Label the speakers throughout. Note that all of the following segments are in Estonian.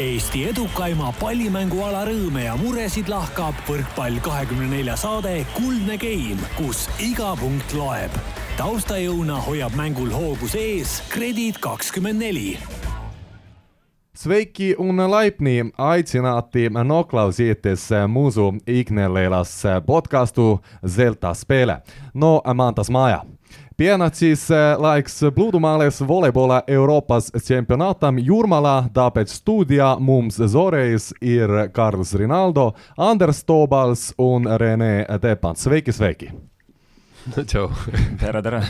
Speaker 1: Eesti edukaima pallimänguala rõõme ja muresid lahkab võrkpall kahekümne nelja saade Kuldne Game, kus iga punkt loeb. taustajõuna hoiab mängul hoogus ees Kredit kakskümmend neli
Speaker 2: Sveiki un laipni aicināti noklausīties mūsu iknelēlas podkāstu Zelta spēle no Mantas mājā. Pienācis laiks plūdumālies volejbola Eiropas čempionātam Jūrmalā, tāpēc studijā mums Zorejas ir Karls Rinaldo, Anders Tobals un Renē Tepans. Sveiki, sveiki!
Speaker 3: tšau.
Speaker 4: tere, tere!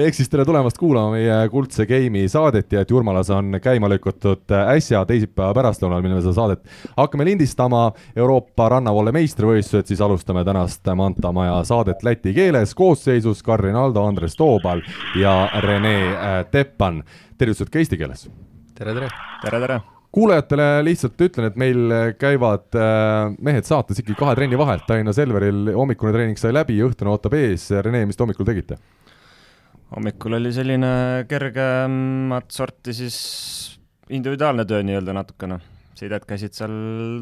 Speaker 2: Ehk siis tere tulemast kuulama meie Kuldse Game'i saadet ja et Jurmalas on käima lükatud äsja teisipäeva pärastlõunal, mil me seda saadet hakkame lindistama. Euroopa rannavoole meistrivõistlused, siis alustame tänast Manta Maja saadet läti keeles koosseisus Karin Aldo, Andres Toobal ja Rene äh, Teppan. tervitused ka eesti keeles.
Speaker 3: tere, tere!
Speaker 4: tere, tere!
Speaker 2: kuulajatele lihtsalt ütlen, et meil käivad äh, mehed saates ikkagi kahe trenni vahelt, Tallinna Selveril hommikune treening sai läbi, õhtune ootab ees. Rene, mis te hommikul tegite?
Speaker 4: Hommikul oli selline kergemat sorti siis individuaalne töö nii-öelda natukene. sidet käisid seal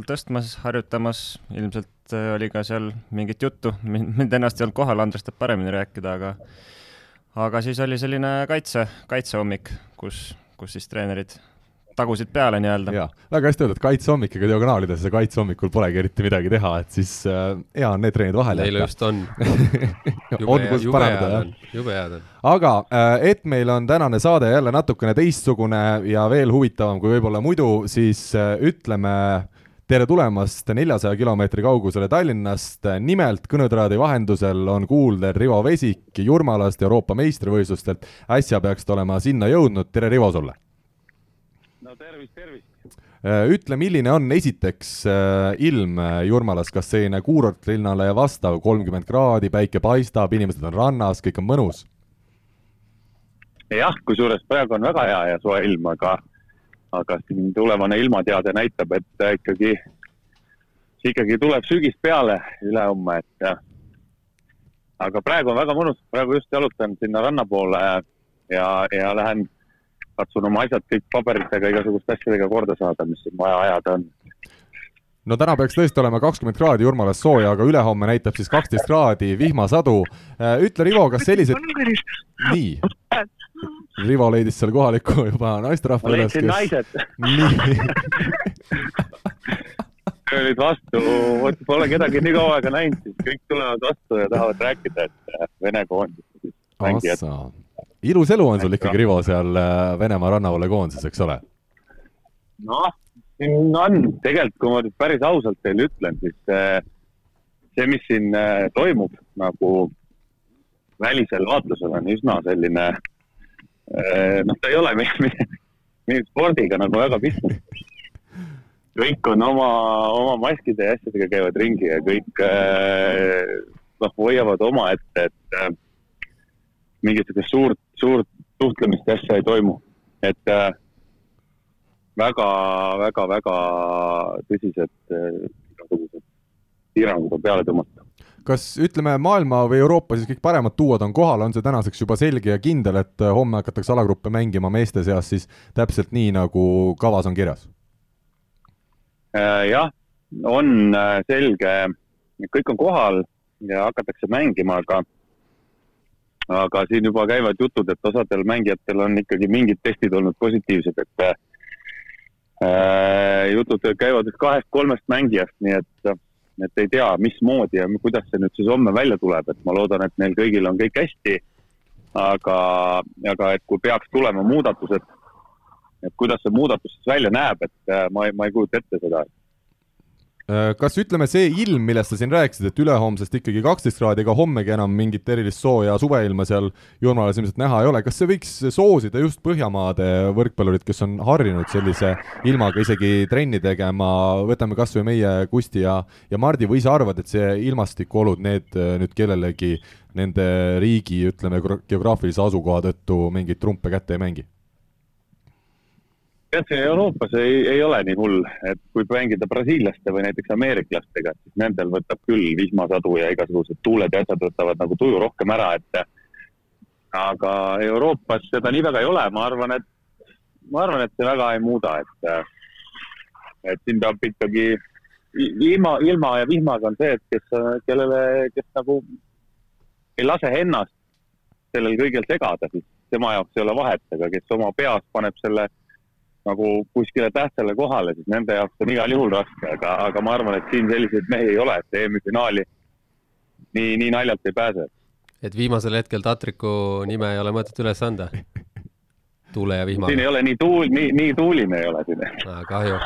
Speaker 4: tõstmas, harjutamas, ilmselt äh, oli ka seal mingit juttu, mind ennast ei olnud kohal, Andres teab paremini rääkida, aga aga siis oli selline kaitse, kaitsehommik, kus, kus siis treenerid tagusid peale nii-öelda.
Speaker 2: jaa, väga hästi öeldud, kaitsehommik, ega diagonaalides ja kaitsehommikul polegi eriti midagi teha, et siis äh, hea on need treenid vahele
Speaker 3: jätta. Neil just on
Speaker 2: on, kus parandada, jah.
Speaker 3: jube head on.
Speaker 2: aga äh, et meil on tänane saade jälle natukene teistsugune ja veel huvitavam kui võib-olla muidu, siis äh, ütleme tere tulemast neljasaja kilomeetri kaugusele Tallinnast. nimelt kõnetraadi vahendusel on kuulda Rivo Vesik Jurmalast Euroopa meistrivõistlustelt. äsja peaks ta olema sinna jõudnud, tere Rivo sulle!
Speaker 5: Tervist, tervist!
Speaker 2: ütle, milline on esiteks äh, ilm Jurmalas, kas selline kuurortlinnale vastav, kolmkümmend kraadi, päike paistab, inimesed on rannas, kõik on mõnus?
Speaker 5: jah, kusjuures praegu on väga hea ja soe ilm, aga, aga siin tulevane ilmateade näitab, et ikkagi, ikkagi tuleb sügis peale ülehomme, et aga praegu on väga mõnus, praegu just jalutan sinna ranna poole ja, ja lähen katsun oma asjad kõik paberitega, igasuguste asjadega korda saada, mis siin vaja ajada on.
Speaker 2: no täna peaks tõesti olema kakskümmend kraadi Jurmalas sooja, aga ülehomme näitab siis kaksteist kraadi, vihmasadu. Äh, ütle, Rivo, kas sellised, nii, Rivo leidis seal kohaliku juba naisterahva
Speaker 5: üles, kes naised.
Speaker 2: nii
Speaker 5: nüüd vastu, vot pole kedagi nii kaua aega näinud, siis kõik tulevad vastu ja tahavad rääkida, et äh, Vene koondis mängijad
Speaker 2: ilus elu on sul ikkagi, Rivo, seal äh, Venemaa rannavalla koondises, eks ole?
Speaker 5: noh, siin on, tegelikult kui ma nüüd päris ausalt teile ütlen, siis äh, see, mis siin äh, toimub nagu välisel vaatlusel on üsna selline, noh, ta ei ole mingi spordiga nagu väga pistmist. kõik on oma, oma maskide ja asjadega käivad ringi ja kõik noh, hoiavad omaette, et mingisugust suurt, suurt suhtlemist ja asja ei toimu. et äh, väga, väga, väga tõsised äh, igasugused piirangud on peale tõmmata.
Speaker 2: kas ütleme, maailma või Euroopa siis kõik paremad tuuad on kohal, on see tänaseks juba selge ja kindel, et äh, homme hakatakse alagruppe mängima meeste seas siis täpselt nii, nagu kavas on kirjas?
Speaker 5: Äh, jah, on selge, kõik on kohal ja hakatakse mängima, aga aga siin juba käivad jutud, et osadel mängijatel on ikkagi mingid testid olnud positiivsed, et äh, jutud käivad kahest-kolmest mängijast, nii et, et ei tea, mismoodi ja kuidas see nüüd siis homme välja tuleb, et ma loodan, et neil kõigil on kõik hästi. aga, aga et kui peaks tulema muudatused, et kuidas see muudatus siis välja näeb, et äh, ma ei, ma ei kujuta ette seda
Speaker 2: Äh, kas ütleme, see ilm, millest sa siin rääkisid, et ülehomsest ikkagi kaksteist kraadi, ega hommegi enam mingit erilist sooja suveilma seal Jurmalas ilmselt näha ei ole, kas see võiks soosida just Põhjamaade võrkpallurid, kes on harjunud sellise ilmaga isegi trenni tegema, võtame kas või meie Kusti ja, ja Mardi, või sa arvad, et see ilmastikuolud, need äh, nüüd kellelegi nende riigi, ütleme, geograafilise asukoha tõttu mingeid trumpe kätte ei mängi?
Speaker 5: Jah, see Euroopas ei, ei ole nii hull, et kui mängida brasiillaste või näiteks ameeriklastega, siis nendel võtab küll vihmasadu ja igasugused tuuled ja asjad võtavad nagu tuju rohkem ära, et aga Euroopas seda nii väga ei ole, ma arvan, et, ma arvan, et see väga ei muuda, et et siin peab ikkagi ilma, ilma ja vihmaga on see, et kes, kellele, kes nagu ei lase ennast sellel kõigel segada, siis tema jaoks ei ole vahet, aga kes oma peas paneb selle nagu kuskile tähtsale kohale, siis nende jaoks on igal juhul raske, aga, aga ma arvan, et siin selliseid mehi ei ole, et EM-finaali nii, nii naljalt ei pääse.
Speaker 3: et viimasel hetkel Tatriku nime ei ole mõtet üles anda? tuule ja
Speaker 5: siin ei ole nii tuul, nii, nii tuuline ei ole siin.
Speaker 3: kahju.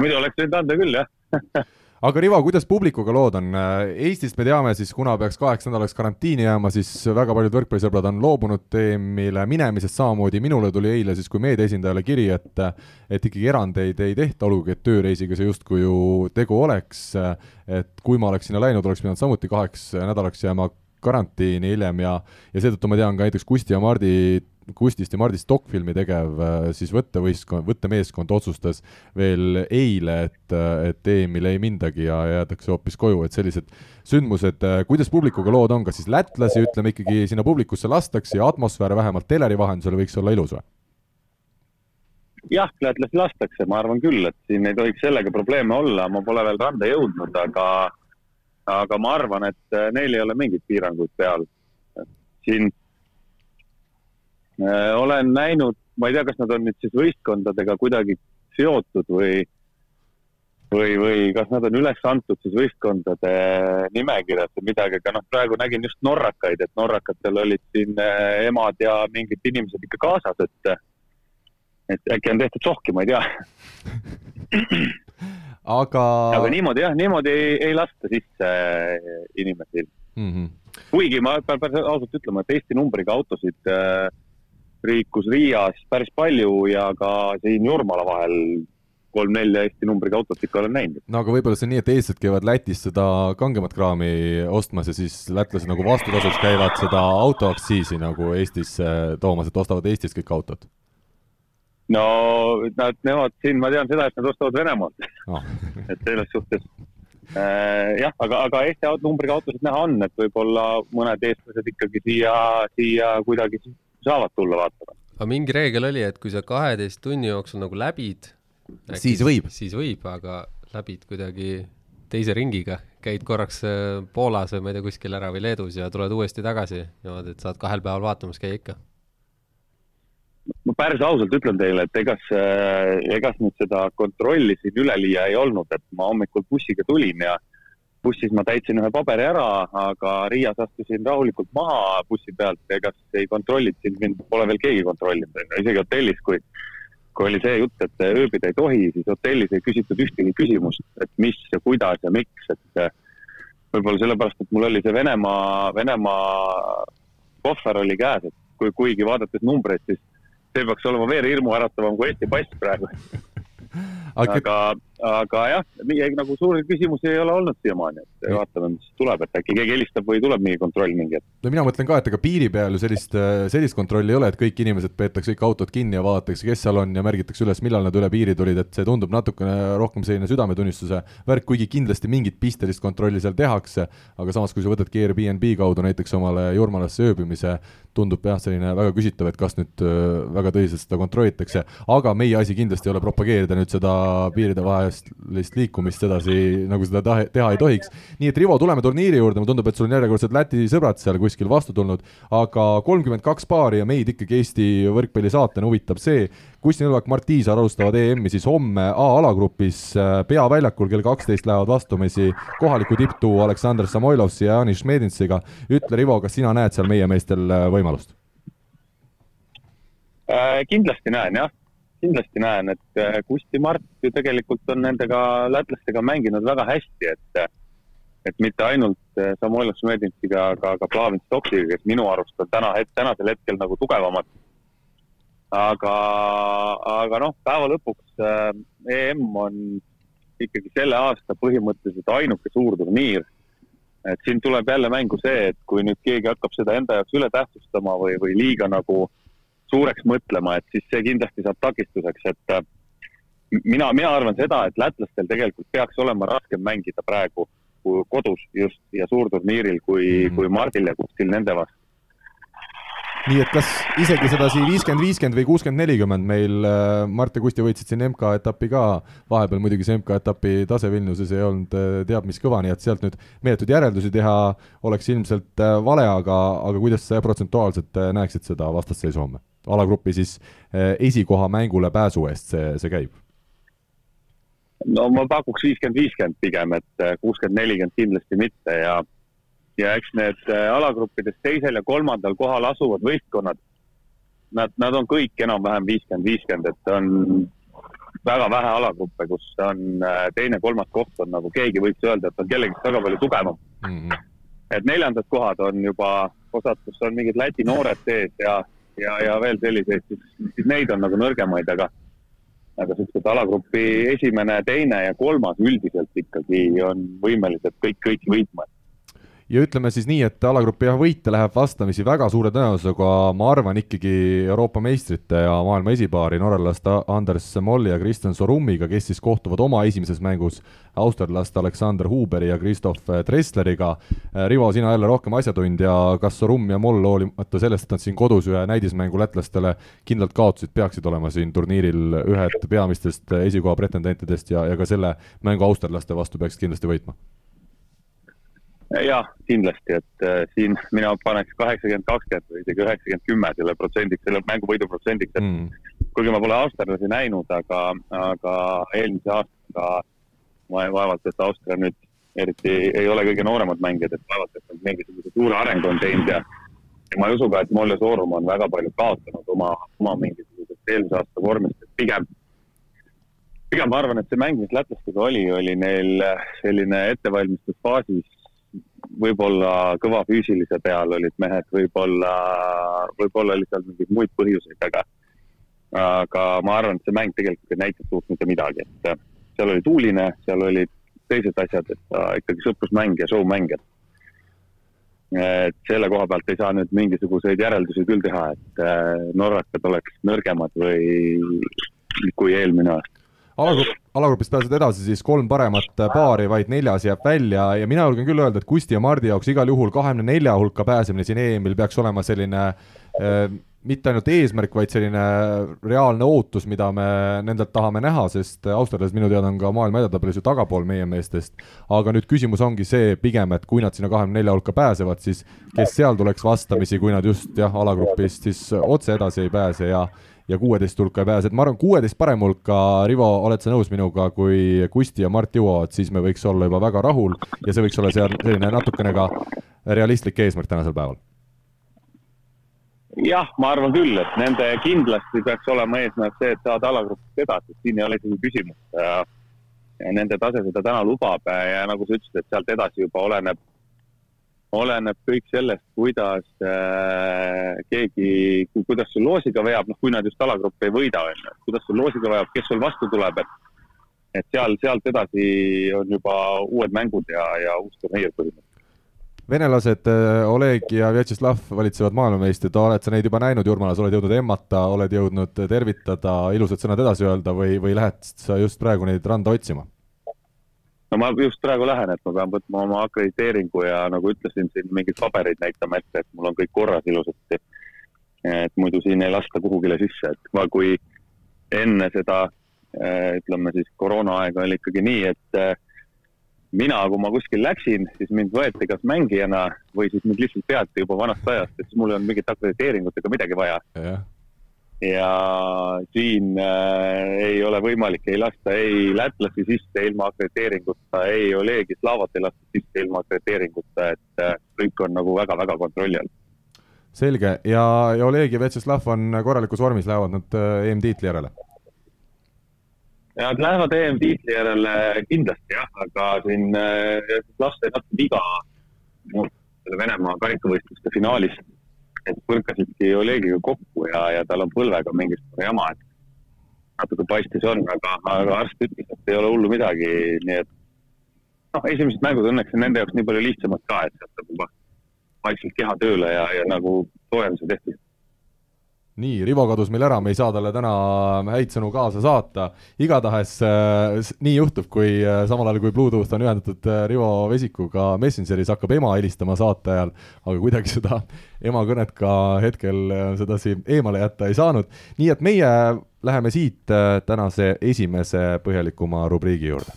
Speaker 5: muidu oleks võinud anda küll, jah.
Speaker 2: aga Rivo, kuidas publikuga lood on? Eestist me teame siis, kuna peaks kaheks nädalaks karantiini jääma, siis väga paljud võrkpallisõbrad on loobunud EM-ile minemisest, samamoodi minule tuli eile siis kui meedia esindajale kiri, et et ikkagi erandeid ei tehta, olgugi et tööreisiga see justkui ju tegu oleks, et kui ma oleks sinna läinud, oleks pidanud samuti kaheks nädalaks jääma karantiini hiljem ja ja seetõttu ma tean ka näiteks Kusti ja Mardi Kustist ja Mardist dokfilmi tegev äh, siis võttevõistkond, võttemeeskond otsustas veel eile, et, et EM-ile ei mindagi ja jäädakse hoopis koju, et sellised sündmused, kuidas publikuga lood on, kas siis lätlasi, ütleme ikkagi sinna publikusse lastakse ja atmosfäär vähemalt teleri vahendusel võiks olla ilus või?
Speaker 5: jah, lätlasi lastakse, ma arvan küll, et siin ei tohiks sellega probleeme olla, ma pole veel randa jõudnud, aga, aga ma arvan, et äh, neil ei ole mingeid piiranguid peal. siin äh, olen näinud, ma ei tea, kas nad on nüüd siis võistkondadega kuidagi seotud või, või, või kas nad on üles antud siis võistkondade nimekirjas või midagi, aga noh, praegu nägin just norrakaid, et norrakatel olid siin äh, emad ja mingid inimesed ikka kaasas, et et äkki on tehtud sohki, ma ei tea.
Speaker 2: aga,
Speaker 5: aga niimoodi jah, niimoodi ei, ei lasta sisse äh, inimesi.
Speaker 2: mm. -hmm.
Speaker 5: kuigi ma pean päris ausalt ütlema, et Eesti numbriga autosid äh, liikus Riias päris palju ja ka siin Jurmala vahel kolm-nelja Eesti numbriga autot ikka olen näinud.
Speaker 2: no aga võib-olla see on nii, et eestlased käivad Lätis seda kangemat kraami ostmas ja siis lätlased nagu vastutasuks käivad seda autoaktsiisi nagu Eestisse toomas, et ostavad Eestist kõik autod
Speaker 5: no nad, nemad siin, ma tean seda, et nad ostavad Venemaalt,
Speaker 2: oh..
Speaker 5: et selles suhtes äh, jah, aga, aga Eesti numbriga autosid näha on, et võib-olla mõned eestlased ikkagi siia, siia kuidagi saavad tulla vaatama.
Speaker 3: aga mingi reegel oli, et kui sa kaheteist tunni jooksul nagu läbid,
Speaker 2: Siis võib.
Speaker 3: siis võib, aga läbid kuidagi teise ringiga, käid korraks äh, Poolas või ma ei tea, kuskil ära või Leedus ja tuled uuesti tagasi niimoodi, et saad kahel päeval vaatamas käia ikka.
Speaker 5: ma päris ausalt ütlen teile, et egas, egas nüüd seda kontrolli siin üleliia ei olnud, et ma hommikul bussiga tulin ja bussis ma täitsin ühe paberi ära, aga Riias astusin rahulikult maha bussi pealt, egas ei kontrollinud siin, mind pole veel keegi kontrollinud, isegi hotellis, kui kui oli see jutt, et ööbida ei tohi, siis hotellis ei küsitud ühtegi küsimust, et mis ja kuidas ja miks, et eh, võib-olla sellepärast, et mul oli see Venemaa, Venemaa kohver oli käes, et kui, kuigi vaadates numbreid, siis see peaks olema veel hirmuäratavam kui Eesti pass praegu.
Speaker 2: aga
Speaker 5: aga, aga jah, nagu suuri küsimusi ei ole olnud siiamaani, et vaatame, mis tuleb, et äkki keegi helistab või tuleb mingi kontroll mingi hetk.
Speaker 2: no mina mõtlen ka, et ega piiri peal ju sellist, sellist kontrolli ei ole, et kõik inimesed peetakse kõik autod kinni ja vaadatakse, kes seal on ja märgitakse üles, millal nad üle piiri tulid, et see tundub natukene rohkem selline südametunnistuse värk, kuigi kindlasti mingit pistelist kontrolli seal tehakse, aga samas, kui sa võtadki Airbnb kaudu näiteks omale Jurmalasse ööbimise, tundub jah, selline väga küsitav, et kas nüüd öö, väga tõsiselt seda kontrollitakse, aga meie asi kindlasti ei ole propageerida nüüd seda piiridevahelist liikumist sedasi, nagu seda tahe, teha ei tohiks. nii et Rivo, tuleme turniiri juurde, mulle tundub, et sul on järjekordsed Läti sõbrad seal kuskil vastu tulnud, aga kolmkümmend kaks paari ja meid ikkagi Eesti võrkpallisaatena huvitab see, Kusti Nõlvak, Mart Tiisar alustavad EM-i siis homme A-alagrupis peaväljakul kell kaksteist lähevad vastumisi kohaliku tippduo Aleksandr Samoilovsi ja Janis Šmedintsiga. ütle, Rivo, kas sina näed seal meie meestel võimalust?
Speaker 5: Äh, kindlasti näen jah, kindlasti näen, et äh, Kusti Mart ju tegelikult on nendega lätlastega mänginud väga hästi, et et mitte ainult äh, Samuel Smedintsiga, aga ka Plavin Stoksiga, kes minu arust on täna, tänasel hetkel nagu tugevamad. aga, aga noh, päeva lõpuks äh, EM on ikkagi selle aasta põhimõtteliselt ainuke suur turniir. et siin tuleb jälle mängu see, et kui nüüd keegi hakkab seda enda jaoks üle tähtsustama või, või liiga nagu suureks mõtlema, et siis see kindlasti saab takistuseks, et äh, mina, mina arvan seda, et lätlastel tegelikult peaks olema raskem mängida praegu kodus just ja suurturniiril kui mm. -hmm. kui Mardil ja Kustil nende vastu.
Speaker 2: nii et kas isegi sedasi viiskümmend, viiskümmend või kuuskümmend, nelikümmend meil äh, Mart ja Kusti võitsid siin MK-etappi ka, vahepeal muidugi see MK-etapi tase Vilniuses ei olnud äh, teab mis kõva, nii et sealt nüüd meeletuid järeldusi teha oleks ilmselt vale, aga, aga kuidas sa protsentuaalselt näeksid seda vastasseisu homme? Alagrupi siis esikoha mängule pääsu eest see, see käib?
Speaker 5: no ma pakuks viiskümmend, viiskümmend pigem, et kuuskümmend, nelikümmend kindlasti mitte ja ja eks need äh, alagruppides teisel ja kolmandal kohal asuvad võistkonnad, nad, nad on kõik enam-vähem viiskümmend, viiskümmend, et on väga vähe alagruppe, kus on teine-kolmas koht on nagu keegi võiks öelda, et on kellegist väga palju tugevam mm. -hmm. et neljandad kohad on juba osad, kus on mingid Läti noored sees ja, ja, ja veel selliseid, siis, neid on nagu nõrgemaid, aga aga siuksed alagrupi esimene, teine ja kolmas üldiselt ikkagi on võimelised kõik kõiki võitma
Speaker 2: ja ütleme siis nii, et alagrupi jah, võite läheb vastamisi väga suure tõenäosusega, ma arvan ikkagi Euroopa meistrite ja maailma esipaari norralaste Anders Molli ja Kristjan Sorummiga, kes siis kohtuvad oma esimeses mängus austerlaste Aleksander Huberi ja Christoph Dressleriga. Rivo, sina jälle rohkem asjatundja, kas Sorum ja Moll, hoolimata sellest, et nad siin kodus ühe näidismängu lätlastele kindlalt kaotasid, peaksid olema siin turniiril ühed peamistest esikoha pretendentidest ja, ja ka selle mängu austerlaste vastu peaksid kindlasti võitma?
Speaker 5: Jah, kindlasti, et äh, siin mina paneks kaheksakümmend, kakskümmend või isegi üheksakümmend, kümme selle protsendiks, selle mängu võidu protsendiks, et mm. kuigi ma pole austerlasi näinud, aga, aga eelmise aastaga vaevalt, et Austria nüüd eriti ei ole kõige nooremad mängijad, et vaevalt, et nad mingisuguse suure arengu on teinud ja ja ma ei usu ka, et Molle Soorum on väga palju kaotanud oma, oma mingisugusest eelmise aasta vormist, et pigem pigem ma arvan, et see mäng, mis lätlastega oli, oli neil selline ettevalmistusfaasis võib-olla kõva füüsilise peal olid mehed, võib-olla, võib-olla oli seal mingeid muid põhjuseid, aga, aga ma arvan, et see mäng tegelikult ei näita suurt mitte midagi, et seal oli tuuline, seal olid teised asjad, et ta ikkagi sõprusmäng ja show-mäng, et et selle koha pealt ei saa nüüd mingisuguseid järeldusi küll teha, et norrakad oleks nõrgemad või kui eelmine aasta
Speaker 2: alagrupp, alagrupist pääsed edasi, siis kolm paremat paari, vaid neljas jääb välja ja mina julgen küll öelda, et Kusti ja Mardi jaoks igal juhul kahekümne nelja hulka pääsemine siin EM-il peaks olema selline äh, mitte ainult eesmärk, vaid selline reaalne ootus, mida me nendelt tahame näha, sest austerlased minu teada on ka maailma edetabelis ju tagapool meie meestest. aga nüüd küsimus ongi see pigem, et kui nad sinna kahekümne nelja hulka pääsevad, siis kes seal tuleks vastamisi, kui nad just jah, alagrupist siis otse edasi ei pääse ja ja kuueteist hulka ei pääse, et ma arvan, kuueteist parem hulka, Rivo, oled sa nõus minuga, kui Kusti ja Mart jõuavad, siis me võiks olla juba väga rahul ja see võiks olla seal selline natukene ka realistlik eesmärk tänasel päeval?
Speaker 5: jah, ma arvan küll, et nende kindlasti peaks olema eesmärk see, et saada alagrupist edasi, siin ei ole isegi küsimust ja, ja nende tase seda täna lubab ja nagu sa ütlesid, et sealt edasi juba oleneb oleneb kõik sellest, kuidas äh, keegi, kuidas sul loosiga veab, noh, kui nad just alagruppi ei võida, on ju, kuidas sul loosiga veab, kes sul vastu tuleb, et et seal, sealt edasi on juba uued mängud ja, ja uus turniir põhimõtteliselt.
Speaker 2: venelased äh, Oleg ja Vjatšeslav valitsevad maailmameistrid, oled sa neid juba näinud, Jurmalas, oled jõudnud emmata, oled jõudnud tervitada, ilusad sõnad edasi öelda või, või lähed sa just praegu neid randa otsima?
Speaker 5: No ma just praegu lähen, et ma pean võtma oma akrediteeringu ja nagu ütlesin, siin mingeid pabereid näitama ette, et mul on kõik korras ilusasti. et muidu siin ei lasta kuhugile sisse, et ma, kui enne seda äh, ütleme siis koroonaaega oli ikkagi nii, et äh, mina, kui ma kuskil läksin, siis mind võeti kas mängijana või siis mind lihtsalt teati juba vanast ajast, et siis mul ei olnud mingit akrediteeringut ega midagi vaja ja siin äh, ei ole võimalik, ei lasta ei lätlasi sisse ilma akrediteeringuta, ei Olegi Slavat ei lasta sisse ilma akrediteeringuta, et äh, kõik on nagu väga-väga kontrolli all.
Speaker 2: selge, ja, ja Oleg ja Vjatšeslav on korralikus vormis, lähevad nad äh, EM-tiitli järele?
Speaker 5: Nad lähevad EM-tiitli järele kindlasti jah, aga siin Vjatšeslav sai natuke viga selle Venemaa karikavõistluste finaalis et põrkasidki Olegiga kokku ja, ja tal on põlvega mingisugune jama, et natuke paistis on, aga, aga arst ütles, et ei ole hullu midagi, nii et noh, esimesed mängud õnneks on nende jaoks nii palju lihtsamad ka, et sealt saab juba vaikselt keha tööle ja, ja nagu soojenduse tehtud
Speaker 2: nii, Rivo kadus meil ära, me ei saa talle täna häid sõnu kaasa saata, igatahes äh, nii juhtub, kui äh, samal ajal, kui Bluetooth on ühendatud äh, Rivo vesikuga Messengeris, hakkab ema helistama saate ajal, aga kuidagi seda ema kõnet ka hetkel äh, sedasi eemale jätta ei saanud, nii et meie läheme siit äh, tänase esimese põhjalikuma rubriigi juurde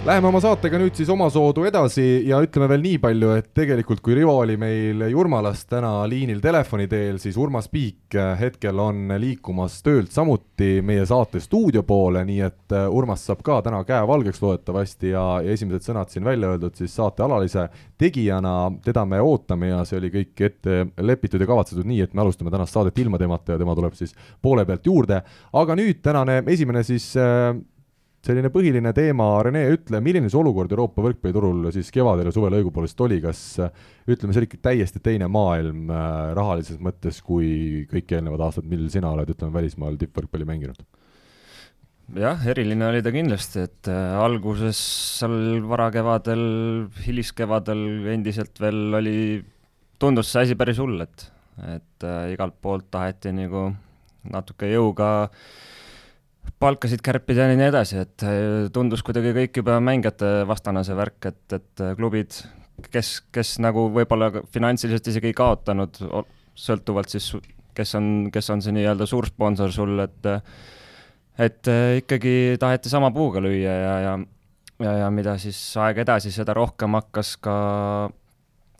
Speaker 2: Läheme oma saatega nüüd siis omasoodu edasi ja ütleme veel nii palju, et tegelikult kui Rivo oli meil Jurmalast täna liinil telefoni teel, siis Urmas Piik hetkel on liikumas töölt samuti meie saate stuudio poole, nii et äh, Urmas saab ka täna käe valgeks loodetavasti ja, ja esimesed sõnad siin välja öeldud siis saate alalise tegijana, teda me ootame ja see oli kõik ette lepitud ja kavatsetud nii, et me alustame tänast saadet ilma temata ja tema tuleb siis poole pealt juurde, aga nüüd tänane esimene siis äh, selline põhiline teema, Rene, ütle, milline see olukord Euroopa võrkpalliturul siis kevadel ja suvel õigupoolest oli, kas ütleme, see oli ikka täiesti teine maailm äh, rahalises mõttes kui kõik eelnevad aastad, mil sina oled, ütleme, välismaal tippvõrkpalli mänginud?
Speaker 4: jah, eriline oli ta kindlasti, et äh, alguses seal varakevadel, hiliskevadel endiselt veel oli, tundus see asi päris hull, et, et äh, igalt poolt taheti nagu natuke jõuga äh, palkasid kärpida ja nii edasi, et äh, tundus kuidagi kõik juba mängijate vastane see värk, et, et äh, klubid, kes, kes nagu võib-olla finantsiliselt isegi ei kaotanud, sõltuvalt siis, kes on, kes on see nii-öelda suursponsor sul, et et äh, ikkagi taheti sama puuga lüüa ja, ja ja, ja mida siis aeg edasi, seda rohkem hakkas ka,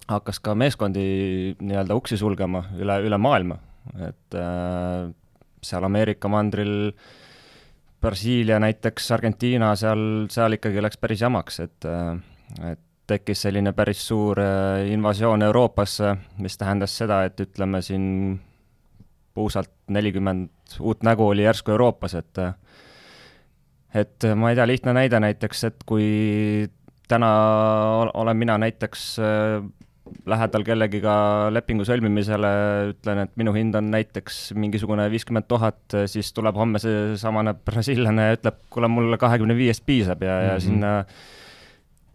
Speaker 4: hakkas ka meeskondi nii-öelda uksi sulgema üle, üle maailma, et äh, seal Ameerika mandril äh, Brasiilia näiteks, Argentiina, seal, seal ikkagi läks päris jamaks, et, et tekkis selline päris suur äh, invasioon Euroopasse, mis tähendas seda, et ütleme siin puusalt nelikümmend uut nägu oli järsku Euroopas, et et ma ei tea, lihtne näide näiteks, et kui täna olen mina näiteks äh, lähedal kellegiga lepingu sõlmimisele, ütlen, et minu hind on näiteks mingisugune viiskümmend tuhat, siis tuleb homme seesamane brasiillane ja ütleb, kuule, mulle kahekümne viiest piisab ja mm, -hmm. ja mhm. sinna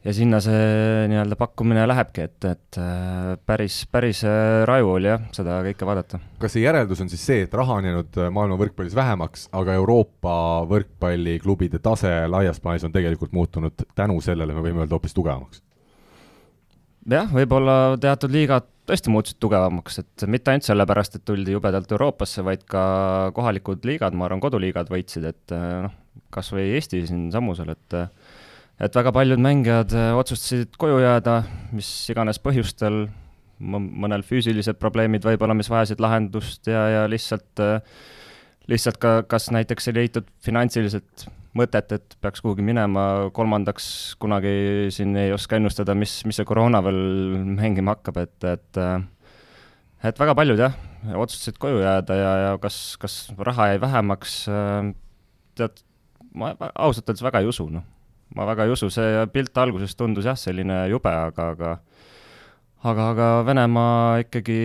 Speaker 4: ja sinna see nii-öelda pakkumine lähebki, et, et äh, päris, päris äh, raju oli jah, seda kõike vaadata.
Speaker 2: kas see järeldus on siis see, et raha on jäänud äh, maailma võrkpallis vähemaks, aga Euroopa võrkpalliklubide tase laias plaanis on tegelikult muutunud tänu sellele, me võime öelda, hoopis tugevamaks?
Speaker 4: Jah, võib-olla teatud liigad tõesti muutusid tugevamaks, et mitte ainult sellepärast, et tuldi jubedalt Euroopasse, vaid ka kohalikud liigad, ma arvan, koduliigad võitsid, et noh, kas või Eesti siinsamusel, et et väga paljud mängijad otsustasid koju jääda, mis iganes põhjustel, mõnel füüsilised probleemid võib-olla, mis vajasid lahendust ja, ja lihtsalt, lihtsalt ka, kas näiteks ei leitud finantsiliselt mõtet, et peaks kuhugi minema, kolmandaks kunagi siin ei oska ennustada, mis, mis see koroona veel mängima hakkab, et, et et väga paljud jah, otsustasid koju jääda ja, ja kas, kas raha jäi vähemaks, tead, ma ausalt öeldes väga ei usu, noh. ma väga ei usu, see pilt alguses tundus jah, selline jube, aga, aga aga, aga Venemaa ikkagi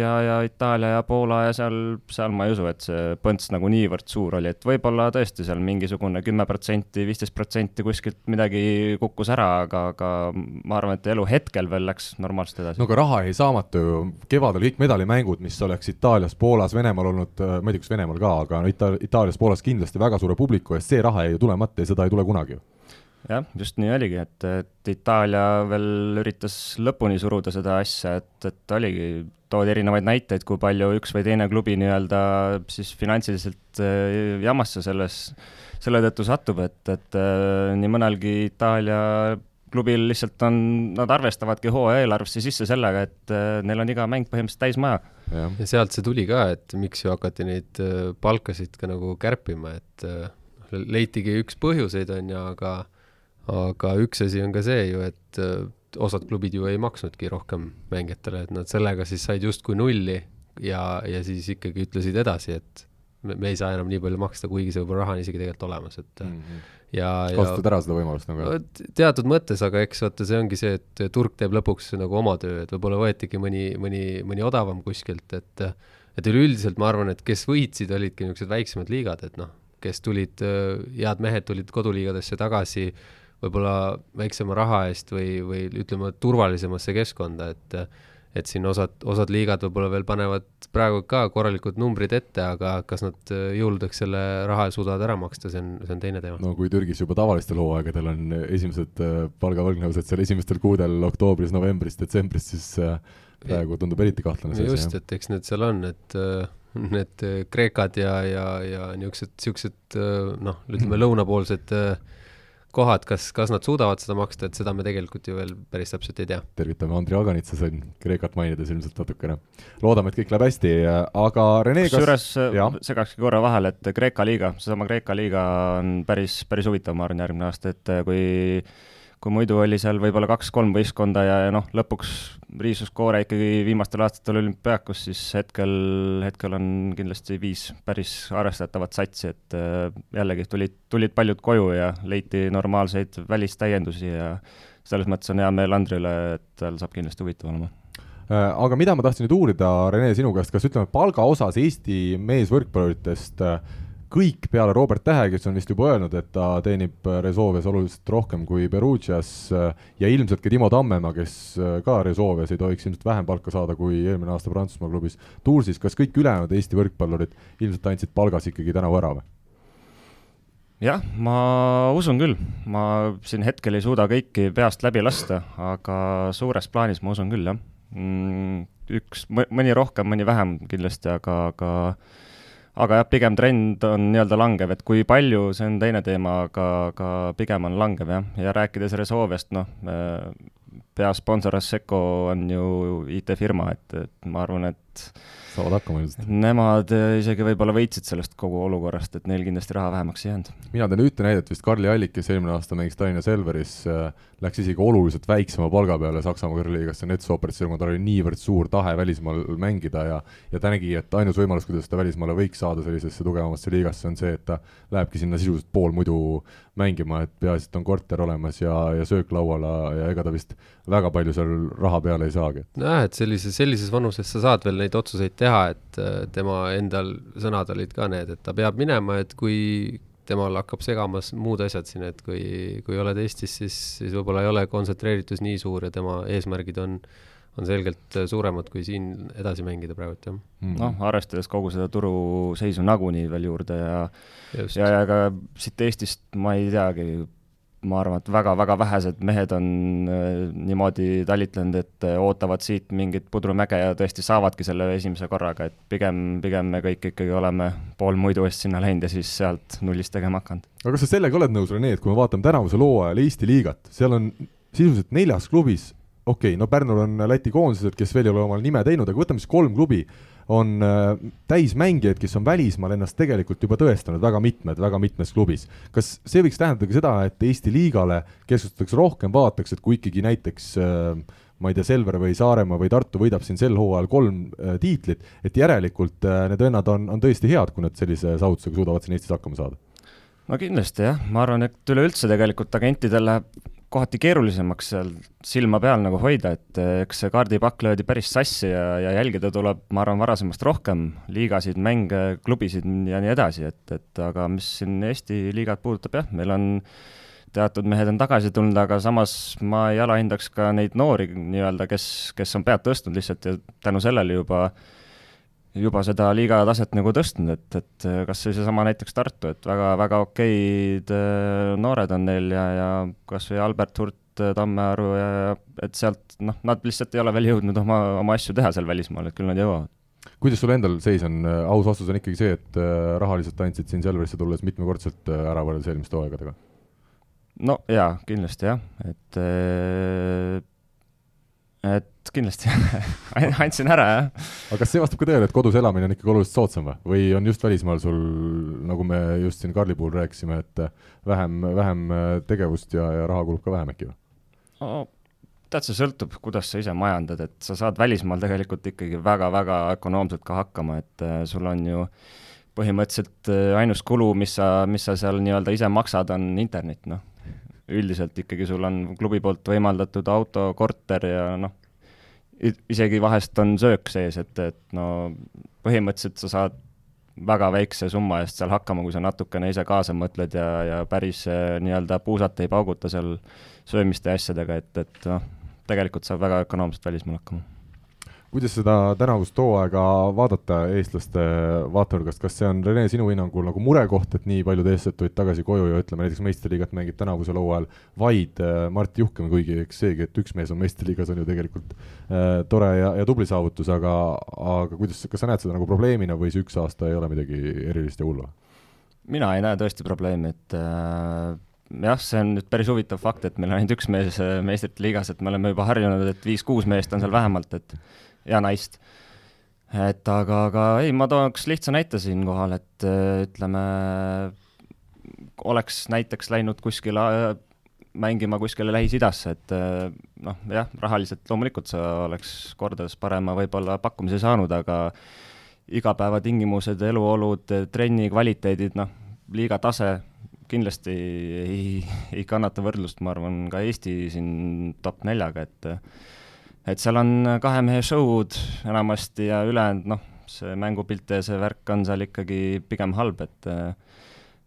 Speaker 4: ja, ja Itaalia ja Poola ja seal, seal ma ei usu, et see põnts nagu niivõrd suur oli, et võib-olla tõesti seal mingisugune kümme protsenti, viisteist protsenti kuskilt midagi kukkus ära, aga, aga ma arvan, et elu hetkel veel läks normaalselt edasi.
Speaker 2: no aga raha jäi saamata ju, kevadel kõik medalimängud, mis oleks Itaalias, Poolas, Venemaal olnud, ma ei tea, kas Venemaal ka, aga no Ita-, Itaalias, Poolas kindlasti väga suure publiku eest, see raha jäi ju tulemata ja seda ei tule kunagi ju
Speaker 4: jah, just nii oligi, et, et Itaalia veel üritas lõpuni suruda seda asja, et, et oligi, toodi erinevaid näiteid, kui palju üks või teine klubi nii-öelda siis finantsiliselt äh, jamasse selles, selle tõttu satub, et, et äh, nii mõnelgi Itaalia klubil lihtsalt on, nad arvestavadki hooaja eelarvesse sisse sellega, et äh, neil on iga mäng põhimõtteliselt täismaja.
Speaker 3: ja sealt see tuli ka, et miks ju hakati neid palkasid ka nagu kärpima, et leitigi üks põhjuseid, on ju, aga aga üks asi on ka see ju, et äh, osad klubid ju ei maksnudki rohkem mängijatele, et nad sellega siis said justkui nulli ja, ja siis ikkagi ütlesid edasi, et me, me ei saa enam nii palju maksta, kuigi see võib-olla raha on isegi tegelikult olemas, et mm -hmm. ja, ja
Speaker 2: kasutad ära seda võimalust nagu?
Speaker 3: teatud mõttes, aga eks vaata, see ongi see, et turg teeb lõpuks nagu oma töö, et võib-olla võetigi mõni, mõni, mõni odavam kuskilt, et et üleüldiselt ma arvan, et kes võitsid, olidki niisugused väiksemad liigad, et noh, kes tulid, head mehed tulid koduliigadesse tagasi võib-olla väiksema raha eest või, või ütleme, turvalisemasse keskkonda, et et siin osad, osad liigad võib-olla veel panevad praegu ka korralikud numbrid ette, aga kas nad jõuludeks selle raha suudavad ära maksta, see on, see on teine teema.
Speaker 2: no kui Türgis juba tavalistel hooaegadel on esimesed äh, palgavõlgnevused seal esimestel kuudel oktoobris, novembris, detsembris, siis äh, praegu tundub eriti kahtlane
Speaker 3: see asi. just, et eks need seal on, et äh, need Kreekad ja, ja, ja niisugused, niisugused noh, ütleme lõunapoolsed äh, kohad, kas, kas nad suudavad seda maksta, et seda me tegelikult ju veel päris täpselt ei tea.
Speaker 2: tervitame Andri Aganitsa siin Kreekat mainides ilmselt natukene. loodame, et kõik läheb hästi, aga Rene
Speaker 4: kusjuures kas... segakski korra vahele, et Kreeka liiga, seesama Kreeka liiga on päris, päris huvitav, ma arvan, järgmine aasta, et kui kui muidu oli seal võib-olla kaks-kolm võistkonda ja, ja noh, lõpuks riisus koore ikkagi viimastel aastatel olümpiaakus, siis hetkel, hetkel on kindlasti viis päris arvestatavat satsi, et äh, jällegi tulid, tulid paljud koju ja leiti normaalseid välistäiendusi ja selles mõttes on hea meel Andrile, et tal saab kindlasti huvitav olema.
Speaker 2: Äh, aga mida ma tahtsin nüüd uurida, Rene, sinu käest, kas ütleme, palga osas Eesti meesvõrkpalluritest äh, kõik peale Robert Tähe, kes on vist juba öelnud, et ta teenib Resolves oluliselt rohkem kui Perugias ja ilmselt ka Timo Tammemaa, kes ka Resolves ei tohiks ilmselt vähem palka saada kui eelmine aasta Prantsusmaa klubis Toursis, kas kõik ülejäänud Eesti võrkpallurid ilmselt andsid palgas ikkagi tänavu ära või?
Speaker 4: jah, ma usun küll, ma siin hetkel ei suuda kõiki peast läbi lasta, aga suures plaanis ma usun küll, jah. Mm, üks, mõni rohkem, mõni vähem kindlasti, aga, aga aga jah, pigem trend on nii-öelda langev, et kui palju, see on teine teema, aga, aga pigem on langev jah, ja rääkides Resolvest, noh, peasponsor Asseco on ju IT-firma, et, et ma arvan, et
Speaker 2: saavad hakkama ilmselt.
Speaker 4: Nemad äh, isegi võib-olla võitsid sellest kogu olukorrast, et neil kindlasti raha vähemaks ei jäänud.
Speaker 2: mina tean ühte näidet vist, Karli Allik, kes eelmine aasta mängis Tallinna Selveris äh,, läks isegi oluliselt väiksema palga peale Saksamaa kõrgliigasse Netsooperasse, kuna tal oli niivõrd suur tahe välismaal mängida ja ja ta nägi, et ainus võimalus, kuidas ta välismaale võiks saada sellisesse tugevamasse liigasse, on see, et ta lähebki sinna sisuliselt pool muidu mängima, et peaasi, et on korter olemas ja, ja söök laual ja ega ta vist väga palju seal raha peale ei saagi.
Speaker 3: nojah, et sellises, sellises vanuses sa saad veel neid otsuseid teha, et äh, tema endal sõnad olid ka need, et ta peab minema, et kui temal hakkab segamas muud asjad siin, et kui, kui oled Eestis, siis, siis võib-olla ei ole kontsentreeritus nii suur ja tema eesmärgid on, on selgelt suuremad, kui siin edasi mängida praegu, jah
Speaker 4: mm.. noh, arvestades kogu seda turuseisu nagunii veel juurde ja Just. ja, ja ka siit Eestist ma ei teagi, ma arvan, et väga-väga vähesed mehed on äh, niimoodi talitlenud, et äh, ootavad siit mingit pudrumäge ja tõesti saavadki selle esimese korraga, et pigem, pigem me kõik ikkagi oleme pool muidu eest sinna läinud ja siis sealt nullist tegema hakanud.
Speaker 2: aga kas sa sellega oled nõus, Rene, et kui me vaatame tänavusel hooajal Eesti liigat, seal on sisuliselt neljas klubis, okei okay,, no Pärnul on Läti koondised, kes veel ei ole omal nime teinud, aga võtame siis kolm klubi on äh, täismängijaid, kes on välismaal ennast tegelikult juba tõestanud, väga mitmed, väga mitmes klubis. kas see võiks tähendada ka seda, et Eesti liigale keskustatakse rohkem, vaadatakse, et kui ikkagi näiteks äh, ma ei tea, Selver või Saaremaa või Tartu võidab siin sel hooajal kolm äh, tiitlit, et järelikult need vennad on, on tõesti head, kui nad sellise saavutusega suudavad siin Eestis hakkama saada?
Speaker 4: no kindlasti jah, ma arvan, et üleüldse tegelikult agentidel läheb kohati keerulisemaks seal silma peal nagu hoida, et eh, eks see kaardipakk löödi päris sassi ja, ja jälgida tuleb, ma arvan, varasemast rohkem liigasid, mänge, klubisid ja nii edasi, et, et aga mis siin Eesti liigat puudutab, jah, meil on teatud mehed on tagasi tulnud, aga samas ma ei alahindaks ka neid noori nii-öelda, kes, kes on pead tõstnud lihtsalt ja tänu sellele juba äh, juba seda liiga taset nagu tõstnud, et, et kas või seesama näiteks Tartu, et väga-väga okeid äh, noored on neil ja, ja kas või Albert Hurt, äh, Tammearu ja, et sealt noh, nad lihtsalt ei ole veel jõudnud oma, oma asju teha seal välismaal, et küll nad jõuavad.
Speaker 2: kuidas sul endal seis on, aus vastus on ikkagi see, et rahaliselt andsid siin Selverisse tulles mitmekordselt ära võrreldes eelmiste hooaegadega?
Speaker 4: no jaa, kindlasti jah, et et kindlasti andsin ära, jah.
Speaker 2: aga kas see vastab ka tõele, et kodus elamine on ikkagi oluliselt soodsam või, või on just välismaal sul, nagu me just siin Karli puhul rääkisime, et vähem, vähem tegevust ja, ja raha kulub ka vähem äkki või
Speaker 4: no,? tead, see sõltub, kuidas sa ise majandad, et sa saad välismaal tegelikult ikkagi väga-väga ökonoomselt ka hakkama, et äh, sul on ju põhimõtteliselt äh, ainus kulu, mis sa, mis sa seal nii-öelda ise maksad, on internet, noh üldiselt ikkagi sul on klubi poolt võimaldatud auto, korter ja noh, isegi vahest on söök sees, et, et no põhimõtteliselt sa saad väga väikse summa eest seal hakkama, kui sa natukene ise kaasa mõtled ja, ja päris äh, nii-öelda puusata ei pauguta seal söömiste ja asjadega, et, et noh, tegelikult saab väga ökonoomselt välismaal hakkama
Speaker 2: kuidas seda tänavust hooaega vaadata eestlaste vaatenurgast, kas see on, Rene, sinu hinnangul nagu murekoht, et nii paljud eestlased tulid tagasi koju ja ütleme näiteks meistriliigat mängib tänavusel hooajal vaid äh, Mart Juhkem, kuigi eks seegi, et üks mees on meistriliigas, on ju tegelikult äh, tore ja, ja tubli saavutus, aga, aga kuidas, kas sa näed seda nagu probleemina või see üks aasta ei ole midagi erilist ja hullu?
Speaker 4: mina ei näe tõesti probleemi, et äh jah, see on nüüd päris huvitav fakt, et meil on ainult üks mees äh, meistrite liigas, et me oleme juba harjunud, et viis-kuus meest on seal vähemalt, et ja naist. et aga, aga ei, ma tooks lihtsa näite siinkohal, et äh, ütleme, oleks näiteks läinud kuskile äh, mängima kuskile Lähis-Idasse, et äh, noh, jah, rahaliselt loomulikult sa oleks kordades parema võib-olla pakkumise saanud, aga igapäevatingimused, eluolud, trenni kvaliteedid, noh, liiga tase kindlasti ei, ei kannata võrdlust, ma arvan, ka Eesti siin top neljaga, et et seal on kahe mehe show'd enamasti ja ülejäänud noh, see mängupilt ja see värk on seal ikkagi pigem halb, et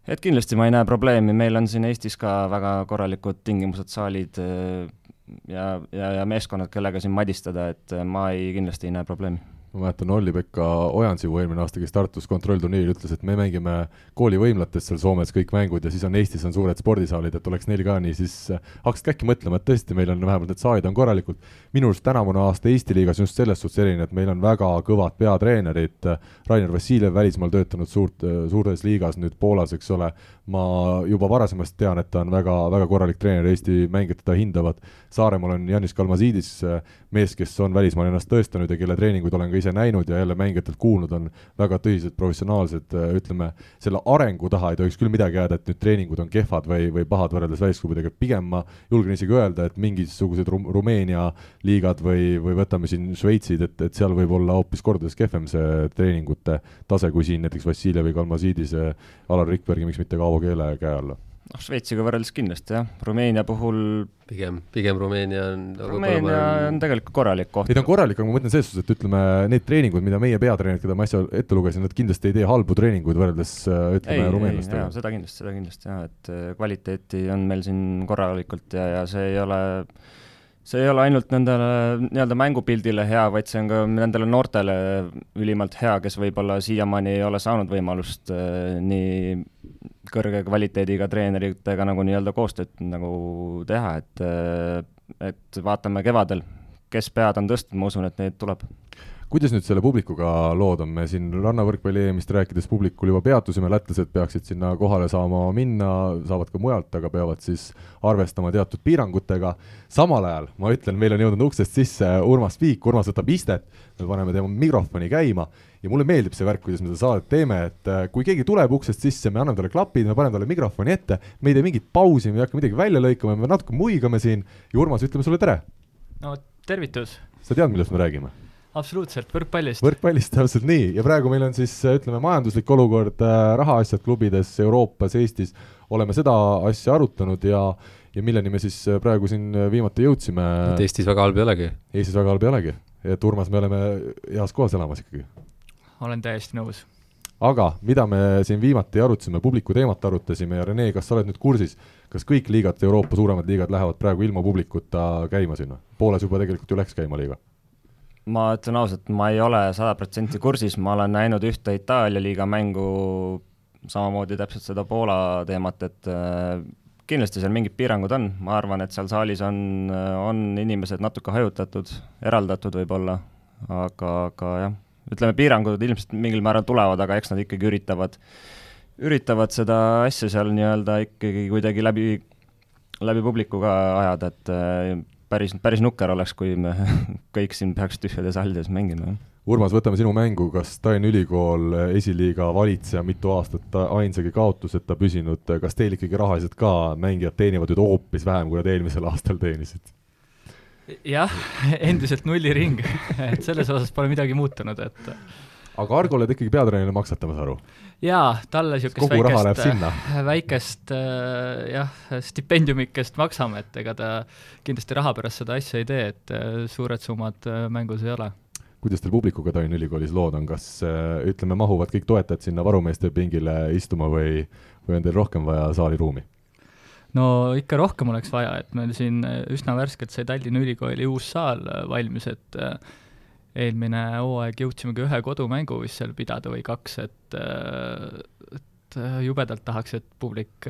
Speaker 4: et kindlasti ma ei näe probleemi, meil on siin Eestis ka väga korralikud tingimused, saalid ja, ja, ja meeskonnad, kellega siin madistada, et ma ei, kindlasti ei näe probleemi
Speaker 2: ma mäletan, Olli-Pekka Ojansivu eelmine aasta, kes Tartus kontrollturniiril ütles, et me mängime koolivõimlates seal Soomes kõik mängud ja siis on Eestis on suured spordisaalid, et oleks neil ka nii, siis äh, hakkasidki äkki mõtlema, et tõesti, meil on vähemalt need saalid on korralikud. minu arust tänavune aasta Eesti liigas just selles suhtes erinev, et meil on väga kõvad peatreenerid, Rainer Vassiljev välismaal töötanud suurt, suures liigas, nüüd Poolas, eks ole, ma juba varasemast tean, et ta on väga, väga korralik treener, Eesti mängijad teda hindavad, Saaremaal on Janis Kalmasiidis, mees, kes on välismaal ennast tõestanud ja kelle treeninguid olen ka ise näinud ja jälle mängijatelt kuulnud, on väga tõsised professionaalsed, ütleme, selle arengu taha ei tohiks küll midagi jääda, et nüüd treeningud on kehvad või, või pahad võrreldes välisklubidega, pigem ma julgen isegi öelda, et mingisugused Rum Rumeenia liigad või, või võtame siin Šveitsid, et, et seal võib olla hoopis kordades kehvem see treeningute tase, kui siin näiteks Vassiljevi, Kalmasiidise, Alar Rikbergi, miks mitte Kaavo Keele käe all
Speaker 4: noh, Šveitsiga võrreldes kindlasti jah, Rumeenia puhul
Speaker 3: pigem, pigem Rumeenia on
Speaker 4: nagu Rumeenia on tegelikult korralik koht.
Speaker 2: ei ta on korralik, aga ma mõtlen selles suhtes, et ütleme, need treeningud, mida meie peatreenerid, keda ma äsja ette lugesin, nad kindlasti ei tee halbu treeninguid võrreldes ütleme, rumeenlastega.
Speaker 4: seda kindlasti, seda kindlasti jah, et äh, kvaliteeti on meil siin korralikult ja, ja see ei ole see ei ole ainult nendele nii-öelda mängupildile hea, vaid see on ka nendele noortele ülimalt hea, kes võib-olla siiamaani ei ole saanud võimalust äh, nii kõrge kvaliteediga treeneritega nagu nii-öelda koostööd nagu teha, et, et vaatame kevadel, kes pead on tõstnud, ma usun, et neid tuleb
Speaker 2: kuidas nüüd selle publikuga lood on, me siin rannavõrkpalli EM-ist rääkides publikul juba peatusime, lätlased peaksid sinna kohale saama minna, saavad ka mujalt, aga peavad siis arvestama teatud piirangutega. samal ajal ma ütlen, meil on jõudnud uksest sisse Urmas Piik, Urmas võtab istet, me paneme tema mikrofoni käima ja mulle meeldib see värk, kuidas me seda saadet teeme, et äh, kui keegi tuleb uksest sisse, me anname talle klapid, me paneme talle mikrofoni ette, me ei tee mingit pausi, me ei hakka midagi välja lõikama, me natuke muigame siin ja Urmas, ütleme sulle tere!
Speaker 6: no tervitus!
Speaker 2: sa tead, millest me räägime?
Speaker 6: Absoluutselt, võrkpallist.
Speaker 2: võrkpallist, täpselt nii, ja praegu meil on siis ütleme, majanduslik olukord, äh, rahaasjad klubides Euroopas, Eestis, oleme seda asja arutanud ja ja milleni me siis äh, praegu siin viimati jõudsime.
Speaker 3: et Eestis väga halb ei olegi.
Speaker 2: Eestis väga halb ei olegi, et Urmas, me oleme heas kohas elamas ikkagi.
Speaker 6: olen täiesti nõus.
Speaker 2: aga mida me siin viimati arutasime, publiku teemat arutasime ja Rene, kas sa oled nüüd kursis, kas kõik liigad, Euroopa suuremad liigad lähevad praegu ilma publikuta käima sinna? Poolas juba tegelikult ju läks käima liiga
Speaker 4: ma ütlen ausalt, ma ei ole sada protsenti kursis, ma olen näinud ühte Itaalia liiga mängu, samamoodi täpselt seda Poola teemat, et äh, kindlasti seal mingid piirangud on, ma arvan, et seal saalis on, on inimesed natuke hajutatud, eraldatud võib-olla, aga, aga jah, ütleme, piirangud ilmselt mingil määral tulevad, aga eks nad ikkagi üritavad, üritavad seda asja seal nii-öelda ikkagi kuidagi läbi, läbi publikuga ajada, et äh, päris, päris nukker oleks, kui me kõik siin peaks tühjades hallides mängima.
Speaker 2: Urmas, võtame sinu mängu, kas Tallinna Ülikool, esiliiga valitseja, mitu aastat ainsagi kaotuseta püsinud, kas teil ikkagi rahaliselt ka mängijad teenivad nüüd hoopis vähem, kui nad eelmisel aastal teenisid?
Speaker 6: jah, endiselt nulliring et selles osas pole midagi muutunud, et
Speaker 2: aga Argole te ikkagi peatreenerile maksate, ma saan aru?
Speaker 6: jaa, talle niisugust väikest, väikest äh, jah, stipendiumikest maksame, et ega ta kindlasti raha pärast seda asja ei tee, et äh, suured summad äh, mängus ei ole
Speaker 2: kuidas teil publikuga Tallinna Ülikoolis lood on, kas äh, ütleme, mahuvad kõik toetajad sinna varumeeste pingile istuma või, või on teil rohkem vaja saaliruumi?
Speaker 6: no ikka rohkem oleks vaja, et meil siin üsna värskelt sai Tallinna Ülikooli uus saal valmis, et äh, eelmine hooaeg jõudsimegi ühe kodumängu vist seal pidada või kaks, et äh, et jubedalt tahaks, et publik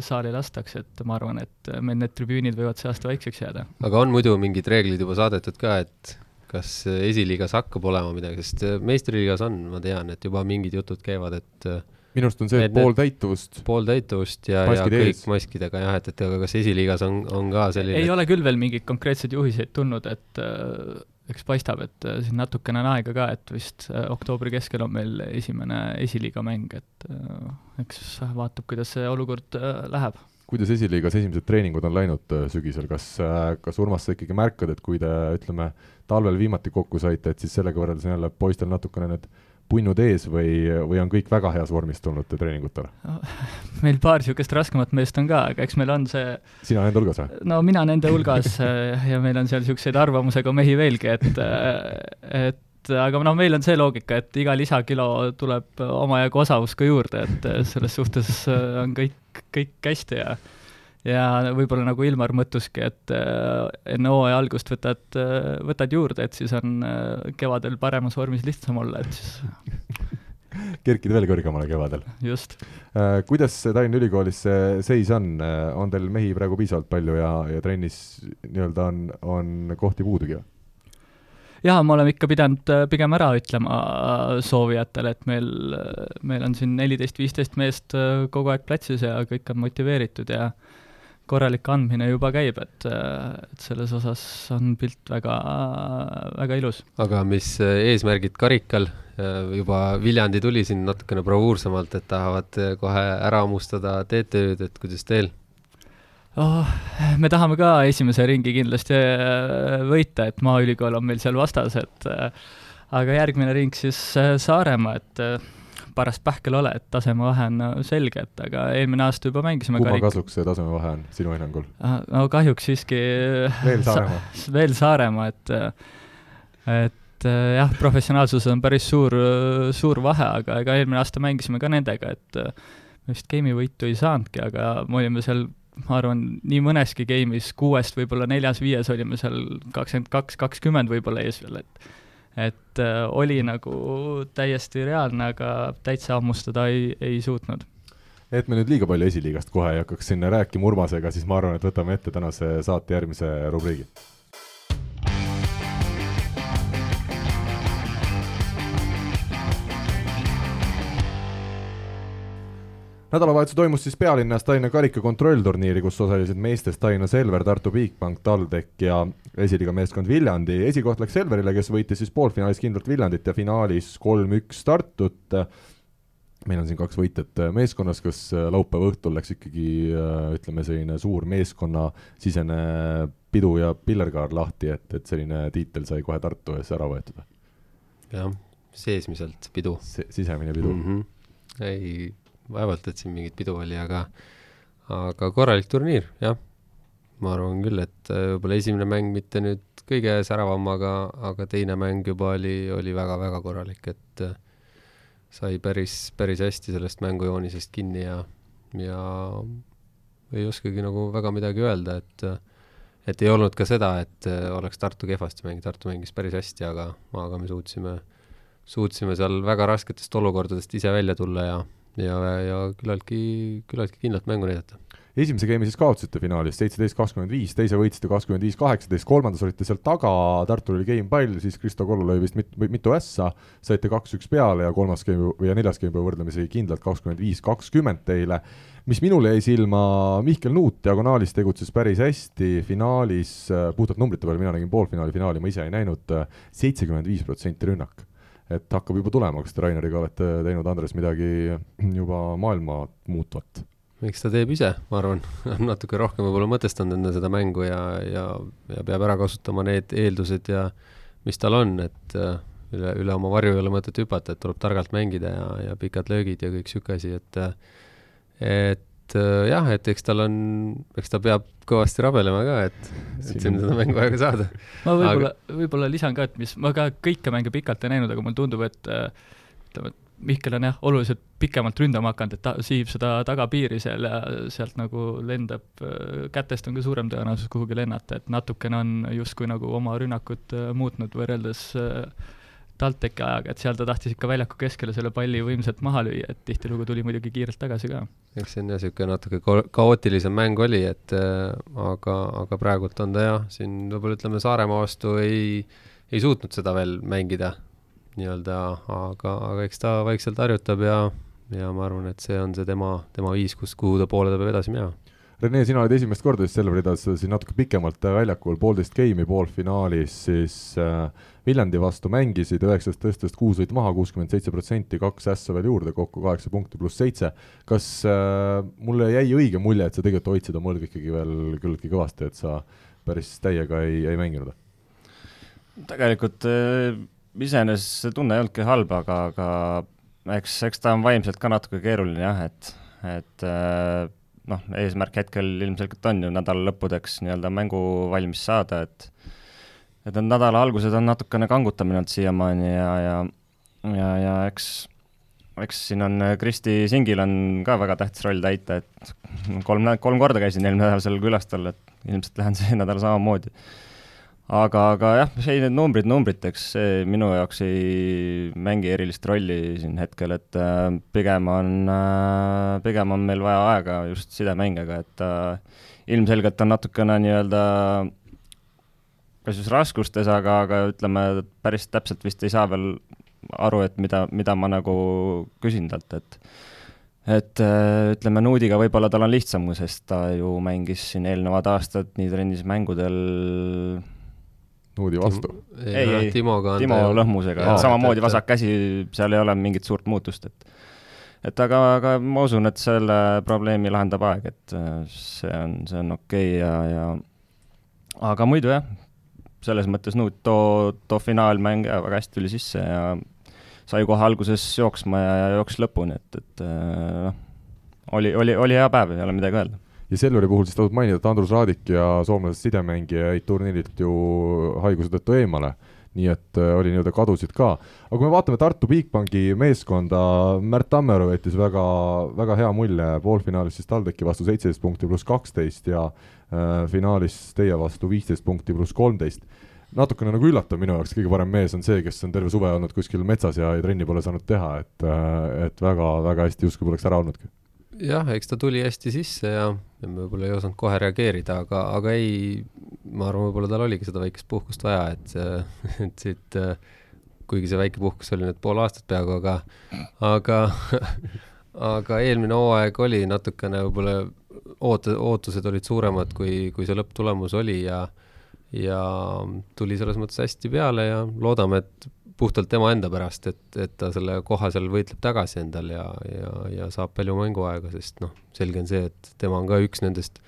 Speaker 6: saali lastaks, et ma arvan, et meil need tribüünid võivad see aasta väikseks jääda.
Speaker 3: aga on muidu mingid reeglid juba saadetud ka, et kas esiliigas hakkab olema midagi, sest meistriliigas on, ma tean, et juba mingid jutud käivad, et
Speaker 2: minu arust on see, et pool täituvust.
Speaker 3: pool täituvust ja, ja kõik ees. maskidega jah, et, et aga kas esiliigas on, on ka selline
Speaker 6: ei et... ole küll veel mingeid konkreetseid juhiseid tulnud, et äh, eks paistab, et äh, siin natukene on aega ka, et vist äh, oktoobri keskel on meil esimene esiliiga mäng, et äh, eks vaatab, kuidas see olukord äh, läheb.
Speaker 2: Kuidas esiliigas esimesed treeningud on läinud sügisel, kas, kas Urmas, sa ikkagi märkad, et kui te ütleme, talvel viimati kokku saite, et siis sellega võrreldes on jälle poistel natukene need punnud ees või, või on kõik väga heas vormis tulnud treeningutele?
Speaker 6: meil paar niisugust raskemat meest on ka, aga eks meil on see
Speaker 2: sina nende hulgas või?
Speaker 6: no mina nende hulgas äh, ja meil on seal niisuguseid arvamusega mehi veelgi, et et aga noh, meil on see loogika, et iga lisakilo tuleb omajagu osavust ka juurde, et selles suhtes on kõik kõik hästi ja ja võib-olla nagu Ilmar mõtleski, et äh, enne hooaja algust võtad, äh, võtad juurde, et siis on äh, kevadel paremas vormis lihtsam olla, et siis
Speaker 2: kerkida veel kõrgemale kevadel.
Speaker 6: just.
Speaker 2: kuidas Tallinna Ülikoolis see seis on, on teil mehi praegu piisavalt palju ja, ja trennis nii-öelda on, on kohti puudugi või?
Speaker 6: jaa, me oleme ikka pidanud äh, pigem ära ütlema äh, soovijatele, et meil, äh, meil on siin neliteist, viisteist meest kogu aeg platsis ja kõik on motiveeritud ja korralik andmine juba käib, et, et selles osas on pilt väga, väga ilus.
Speaker 3: aga mis eesmärgid karikal, juba Viljandi tuli siin natukene bravuursemalt, et tahavad kohe ära hammustada TTÜ-d, et kuidas teil?
Speaker 6: oh,? me tahame ka esimese ringi kindlasti äh, võita, et Maaülikool on meil seal vastas, et äh, aga järgmine ring siis äh, Saaremaa, et paras pähkel ole, et tasemevahe on selge, et aga eelmine aasta juba mängisime
Speaker 2: kumma karik... kasuks see tasemevahe on sinu hinnangul?
Speaker 6: no kahjuks siiski
Speaker 2: veel Saaremaa
Speaker 6: sa veel Saaremaa, et et jah, professionaalsus on päris suur, suur vahe, aga ega eelmine aasta mängisime ka nendega, et me vist game'i võitu ei saanudki, aga me olime seal ma arvan, nii mõneski game'is kuuest võib-olla neljas-viies olime seal kakskümmend kaks, kakskümmend võib-olla ees veel, et et äh, oli nagu täiesti reaalne, aga täitsa hammustada ei, ei suutnud.
Speaker 2: et me nüüd liiga palju esiliigast kohe ei hakkaks siin rääkima Urmasega, siis ma arvan, et võtame ette tänase saate järgmise rubriigi nädalavahetusel toimus siis pealinnas Tallinna karika kontrollturniiri, kus osalesid meestest Tallinna Selver, Tartu Bigbank, TalTech ja esiliiga meeskond Viljandi. esikoht läks Selverile, kes võitis siis poolfinaalis kindlalt Viljandit ja finaalis kolm-üks Tartut. meil on siin kaks võitjat meeskonnas, kas laupäeva õhtul läks ikkagi ütleme, selline suur meeskonnasisene pidu ja pillerkaar lahti, et, et selline tiitel sai kohe Tartu ees ära võetud?
Speaker 3: jah, seesmiselt pidu
Speaker 2: Se. sisemine pidu
Speaker 3: mm? -hmm. ei vaevalt, et siin mingit pidu oli, aga aga korralik turniir, jah. ma arvan küll, et äh, võib-olla esimene mäng mitte nüüd kõige säravam, aga, aga teine mäng juba oli, oli väga-väga korralik, et äh, sai päris, päris hästi sellest mängujoonisest kinni ja, ja ei oskagi nagu väga midagi öelda, et et ei olnud ka seda, et äh, oleks Tartu kehvasti mänginud, Tartu mängis päris hästi, aga, aga me suutsime, suutsime seal väga rasketest olukordadest ise välja tulla ja ja, ja küllaltki, küllaltki kindlat mängu näidata
Speaker 2: esimese game'i siis kaotasite finaalis seitseteist, kakskümmend viis, teise võitsite kakskümmend viis, kaheksateist, kolmandas olite seal taga, Tartul oli game pall, siis Kristo Kollu lõi vist mit, mitu ässa, saite kaks-üks peale ja kolmas game või neljas game võrdlemisi kindlalt kakskümmend viis, kakskümmend teile. mis minule jäi silma, Mihkel Nuut diagonaalis tegutses päris hästi, finaalis, puhtalt numbrite peale, mina nägin poolfinaali, finaali ma ise ei näinud, seitsekümmend viis protsenti rünnak et hakkab juba tulema, kas te Raineriga olete teinud, Andres, midagi juba maailma muutvat?
Speaker 3: eks ta teeb ise, ma arvan natuke rohkem võib-olla mõtestanud enne seda mängu ja, ja, ja peab ära kasutama need eeldused ja mis tal on, et äh, üle, üle oma varju ei ole mõtet hüpata, et tuleb targalt mängida ja, ja pikad löögid ja kõik niisugune asi, et et et äh, jah, et eks tal on, eks ta peab kõvasti rabelema ka, et, et sinna seda mängu aega saada.
Speaker 6: ma võib-olla aga..., võib-olla lisan ka, et mis, ma ka kõike mänge pikalt ei näinud, aga mulle tundub, et ütleme, et Mihkel on jah, oluliselt pikemalt ründama hakanud, et ta sihib seda tagapiiri seal ja sealt nagu lendab, kätest on ka suurem tõenäosus kuhugi lennata, et natukene on justkui nagu oma rünnakut muutnud võrreldes äh, TalTechi ajaga, et seal ta tahtis ikka väljaku keskele selle palli võimsalt maha lüüa, et tihtilugu tuli muidugi kiirelt tagasi ka.
Speaker 3: eks see on jah, niisugune natuke kaootilisem mäng oli, et äh, aga, aga praegult on ta jah, siin võib-olla ütleme, Saaremaa vastu ei, ei suutnud seda veel mängida nii-öelda, aga, aga eks ta vaikselt harjutab ja, ja ma arvan, et see on see tema, tema viis, kus, kuhu ta poole ta peab edasi minema
Speaker 2: Rene, sina olid esimest korda vist Selveridades siin natuke pikemalt väljakul, poolteist geimi poolfinaalis, siis äh, Viljandi vastu mängisid, üheksast tõstest kuus võit maha, kuuskümmend seitse protsenti, kaks ässa veel juurde, kokku kaheksa punkti pluss seitse. kas äh, mulle jäi õige mulje, et sa tegelikult hoidsid oma õlga ikkagi veel küllaltki kõvasti, et sa päris täiega ei, ei mänginud?
Speaker 4: tegelikult äh, iseenesest see tunne ei olnudki halb, aga, aga eks, eks ta on vaimselt ka natuke keeruline jah, et, et äh, noh, eesmärk hetkel ilmselgelt on ju nädala lõppudeks nii-öelda mängu valmis saada, et et need nädala algused on natukene kangutamine olnud siiamaani ja, ja ja, ja eks, eks siin on Kristi Singil on ka väga tähtis roll täita, et kolm, kolm korda käisin eelmine nädal seal külas tal, et ilmselt lähen see nädal samamoodi aga, aga jah, need numbrid numbriteks, see minu jaoks ei mängi erilist rolli siin hetkel, et äh, pigem on äh,, pigem on meil vaja aega just sidemängijega, et äh, ilmselgelt on natukene nii-öelda kas just raskustes, aga, aga ütleme, päris täpselt vist ei saa veel aru, et mida, mida ma nagu küsin talt, et et ütleme, Nuudiga võib-olla tal on lihtsam, sest ta ju mängis siin eelnevad aastad nii trennis mängudel
Speaker 2: Nuudi vastu?
Speaker 4: ei, ei, Timoga on Timo Lõhmusega, samamoodi vasak käsi, seal ei ole mingit suurt muutust, et et aga, aga ma usun, et selle probleemi lahendab aeg, et äh, see on, see on okei okay ja, ja aga muidu jah, selles mõttes Nuut too, too finaalmäng väga hästi tuli sisse ja sai kohe alguses jooksma ja, ja jooksis lõpuni, et, et äh, noh, oli, oli, oli hea päev, ei ole midagi öelda
Speaker 2: ja Selveri puhul siis tasub mainida, et Andrus Raadik ja soomlased sidemängija jäid turniirilt ju haiguse tõttu eemale. Nii et äh, oli nii-öelda kadusid ka. aga kui me vaatame Tartu Bigbanki meeskonda, Märt Tammeru jättis väga, väga hea mulje poolfinaalis siis TalTechi vastu seitseteist punkti pluss kaksteist ja äh, finaalis teie vastu viisteist punkti pluss kolmteist. Natukene nagu üllatav minu jaoks, kõige parem mees on see, kes on terve suve olnud kuskil metsas ja, ja trenni pole saanud teha, et, äh, et väga-väga hästi justkui poleks ära olnudki
Speaker 3: jah, eks ta tuli hästi sisse ja, ja võib-olla ei osanud kohe reageerida, aga, aga ei, ma arvan, võib-olla tal oligi seda väikest puhkust vaja, et, et siit, kuigi see väike puhkus oli nüüd pool aastat peaaegu, aga, aga, aga eelmine hooaeg oli natukene võib-olla oot-, ootused olid suuremad, kui, kui see lõpptulemus oli ja ja tuli selles mõttes hästi peale ja loodame, et puhtalt tema enda pärast, et, et ta selle koha seal võitleb tagasi endal ja, ja, ja saab palju mänguaega, sest noh, selge on see, et tema on ka üks nendest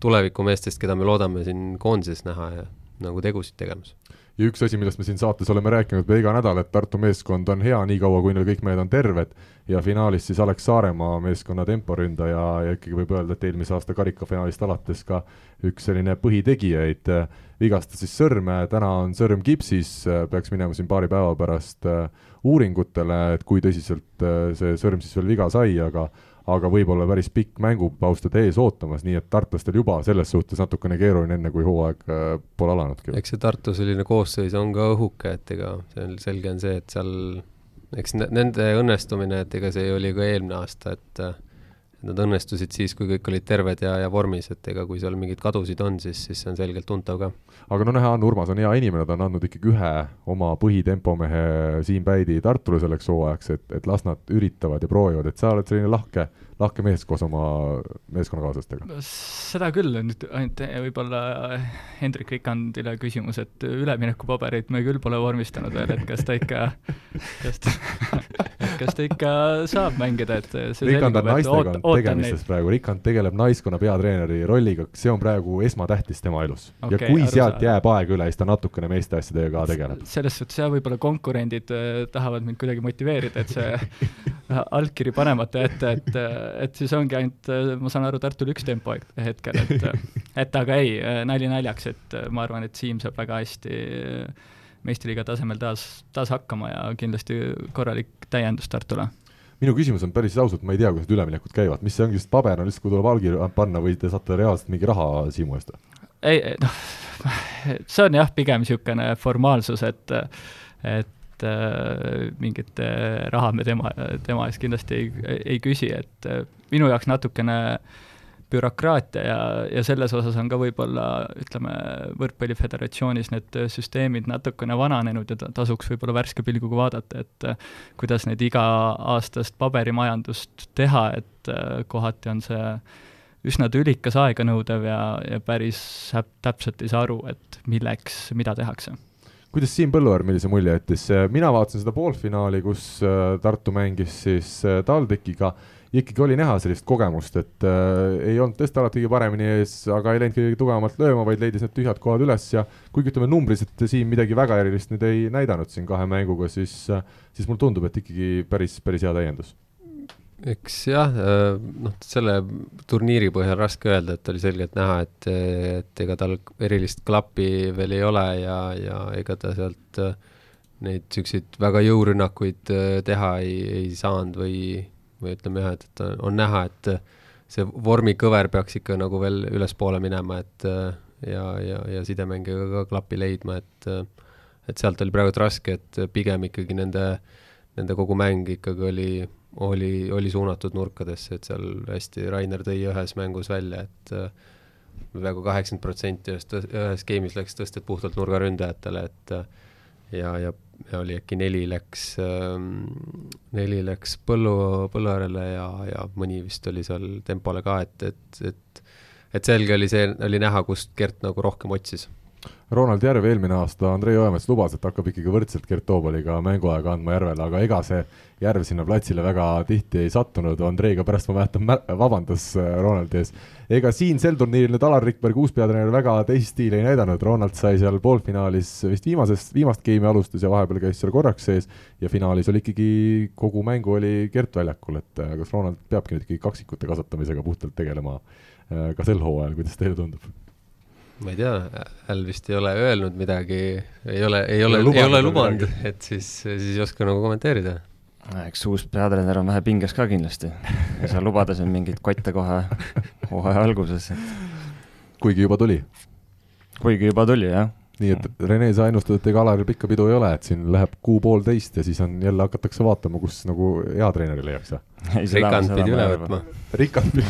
Speaker 3: tulevikumeestest, keda me loodame siin koondises näha ja nagu tegusid tegemas.
Speaker 2: Ja üks asi, millest me siin saates oleme rääkinud pea iga nädal, et Tartu meeskond on hea niikaua, kui neil kõik mehed on terved ja finaalis siis Alex Saaremaa meeskonna temporündaja ja ikkagi võib öelda, et eelmise aasta karikafinaalist alates ka üks selline põhitegijaid, vigastas siis sõrme, täna on sõrm kipsis, peaks minema siin paari päeva pärast äh, uuringutele, et kui tõsiselt see sõrm siis veel viga sai, aga aga võib-olla päris pikk mängupaus teda ees ootamas, nii et tartlastel juba selles suhtes natukene keeruline, enne kui hooaeg pole alanudki.
Speaker 3: eks see Tartu selline koosseis on ka õhuke, et ega see on, selge on see, et seal eks nende õnnestumine, et ega see oli ka eelmine aasta, et Nad õnnestusid siis, kui kõik olid terved ja, ja vormis, et ega kui seal mingeid kadusid on, siis, siis see on selgelt tuntav ka.
Speaker 2: aga no näha on, Urmas on hea inimene, ta on andnud ikkagi ühe oma põhitempomehe Siim Päidi Tartule selleks hooajaks, et, et las nad üritavad ja proovivad, et sa oled selline lahke, lahke mees koos oma meeskonnakaaslastega.
Speaker 6: seda küll, nüüd ainult võib-olla Hendrik Rikandile küsimus, et üleminekupaberit me küll pole vormistanud veel, et kas ta ikka, kas ta kas ta ikka saab mängida, et see
Speaker 2: Rikand on naistega
Speaker 6: oot-
Speaker 2: tegemistes praegu, Rikand tegeleb naiskonna peatreeneri rolliga, see on praegu esmatähtis tema elus okay,. ja kui sealt
Speaker 6: arusaadav.
Speaker 2: jääb aega üle, siis ta natukene meeste asjadega ka tegeleb.
Speaker 6: selles suhtes jah, võib-olla konkurendid äh, tahavad mind kuidagi motiveerida, et see allkiri panemata jätta, et, et siis ongi ainult, ma saan aru, Tartul üks tempo het- hetkel, et et aga ei, nali naljaks, et äh, ma arvan, et Siim saab väga hästi äh, meistriliiga tasemel taas, taas hakkama ja kindlasti korralik täiendus Tartule
Speaker 2: minu küsimus on päris ausalt, ma ei tea, kuidas need üleminekuid käivad, mis see ongi, sest paber on lihtsalt, kui tuleb allkiri panna või te saate reaalselt mingi raha Siimu eest või?
Speaker 6: ei, noh, see on jah, pigem niisugune formaalsus, et et äh, mingit äh, raha me tema, tema eest kindlasti ei, ei küsi, et äh, minu jaoks natukene bürokraatia ja, ja selles osas on ka võib-olla ütleme, Võrkpalliföderatsioonis need süsteemid natukene vananenud ja ta- tasuks võib-olla värske pilguga vaadata, et kuidas neid iga-aastast paberimajandust teha, et kohati on see üsna tülikas aeganõudev ja, ja päris täpselt ei saa aru, et milleks, mida tehakse
Speaker 2: kuidas Siim Põlluaar millise mulje jättis, mina vaatasin seda poolfinaali, kus äh, Tartu mängis siis äh, TalTechiga ja ikkagi oli näha sellist kogemust, et äh, ei olnud tõesti alati kõige paremini ees, aga ei läinud kõige tugevamalt lööma, vaid leidis need tühjad kohad üles ja kuigi ütleme numbriliselt Siim midagi väga erilist nüüd ei näidanud siin kahe mänguga, siis, siis mulle tundub, et ikkagi päris, päris hea täiendus.
Speaker 3: Eks jah, noh, selle turniiri põhjal raske öelda, et oli selgelt näha, et, et ega tal erilist klappi veel ei ole ja, ja ega ta sealt äh, neid niisuguseid väga jõurünnakuid äh, teha ei, ei saanud või, või ütleme jah, et, et on näha, et see vormikõver peaks ikka nagu veel ülespoole minema, et äh, ja, ja, ja sidemängijaga ka klappi leidma, et et sealt oli praegu raske, et pigem ikkagi nende, nende kogu mäng ikkagi oli oli, oli suunatud nurkadesse, et seal hästi Rainer tõi ühes mängus välja, et äh, peaaegu kaheksakümmend protsenti ühest, ühes game'is läks tõstet puhtalt nurgaründajatele, et äh, ja, ja, ja oli äkki neli läks ähm,, neli läks põllu, põlluäärele ja, ja mõni vist oli seal tempole ka, et, et, et et selge oli see, oli näha, kust Gert nagu rohkem otsis
Speaker 2: Ronald Järv eelmine aasta Andrei Oemets lubas, et hakkab ikkagi võrdselt Gert Toobaliga mänguaega andma Järvele, aga ega see Järv sinna platsile väga tihti ei sattunud, Andreiga pärast ma mäletan, vabandas äh, Ronaldi ees. ega siin sel turniiril nüüd Alar Rikberg, uus peatreener, väga teist stiili ei näidanud, Ronald sai seal poolfinaalis vist viimasest, viimast game'i alustas ja vahepeal käis seal korraks sees ja finaalis oli ikkagi, kogu mängu oli Gert väljakul, et äh, kas Ronald peabki nüüd ikkagi kaksikute kasvatamisega puhtalt tegelema äh, ka sel hooajal, kuidas teile tundub?
Speaker 3: Ma ei tea, Äl vist ei ole öelnud midagi, ei ole, ei ole, ei ole
Speaker 2: lubanud
Speaker 3: et siis, siis ei oska nagu kommenteerida.
Speaker 4: eks uus peatreener on vähe pinges ka kindlasti. ei saa lubada siin mingeid kotte kohe hooaja alguses, et
Speaker 2: kuigi juba tuli
Speaker 4: kuigi juba tuli, jah.
Speaker 2: nii et Rene, sa ennustad, et ega Alaril pikka pidu ei ole, et siin läheb kuu-poolteist ja siis on jälle hakatakse vaatama, kus nagu hea treeneri leiaks või?
Speaker 3: Rikand pidi üle võtma.
Speaker 2: Rikand,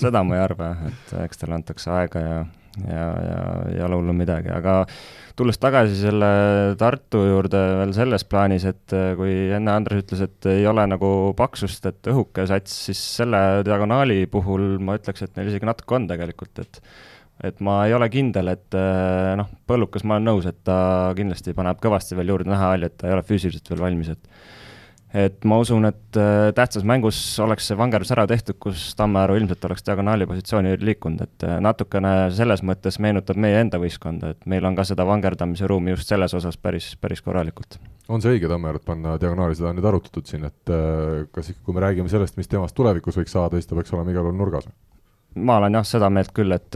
Speaker 4: seda ma ei arva jah, et eks talle antakse aega ja, ja, ja ei ole hullu midagi, aga tulles tagasi selle Tartu juurde veel selles plaanis, et äh, kui enne Andres ütles, et ei ole nagu paksust, et õhuke sats, siis selle diagonaali puhul ma ütleks, et neil isegi natuke on tegelikult, et et ma ei ole kindel, et äh, noh, Põllukas ma olen nõus, et ta kindlasti paneb kõvasti veel juurde näha oli, et ta ei ole füüsiliselt veel valmis, et et ma usun, et äh, tähtsas mängus oleks see vangerdus ära tehtud, kus Tammearu ilmselt oleks diagonaali positsiooni liikunud, et äh, natukene selles mõttes meenutab meie enda võistkonda, et meil on ka seda vangerdamise ruumi just selles osas päris, päris korralikult.
Speaker 2: on see õige Tammeret panna diagonaali, seda on nüüd arutatud siin, et äh, kas ikka, kui me räägime sellest, mis temast tulevikus võiks saada, siis ta peaks olema igal juhul nurgas?
Speaker 4: ma olen jah seda meelt küll, et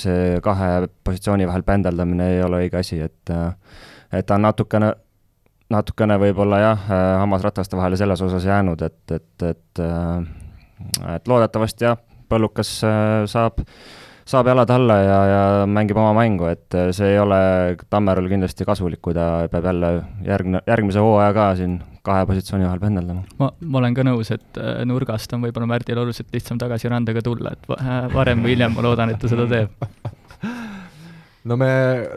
Speaker 4: see kahe positsiooni vahel pendeldamine ei ole õige asi, et et ta on natukene, natukene võib-olla jah, hammasrataste vahele selles osas jäänud, et, et, et äh, et loodetavasti jah, Põllukas äh, saab, saab jalad alla ja, ja mängib oma mängu, et äh, see ei ole Tammerul kindlasti kasulik, kui ta peab jälle järgne, järgmise hooaja ka siin kahe positsiooni vahel pendeldama.
Speaker 6: ma, ma olen ka nõus, et äh, nurgast on võib-olla Märdil oluliselt lihtsam tagasi randega tulla, et va- äh, varem või hiljem ma loodan, et ta seda teeb.
Speaker 2: no me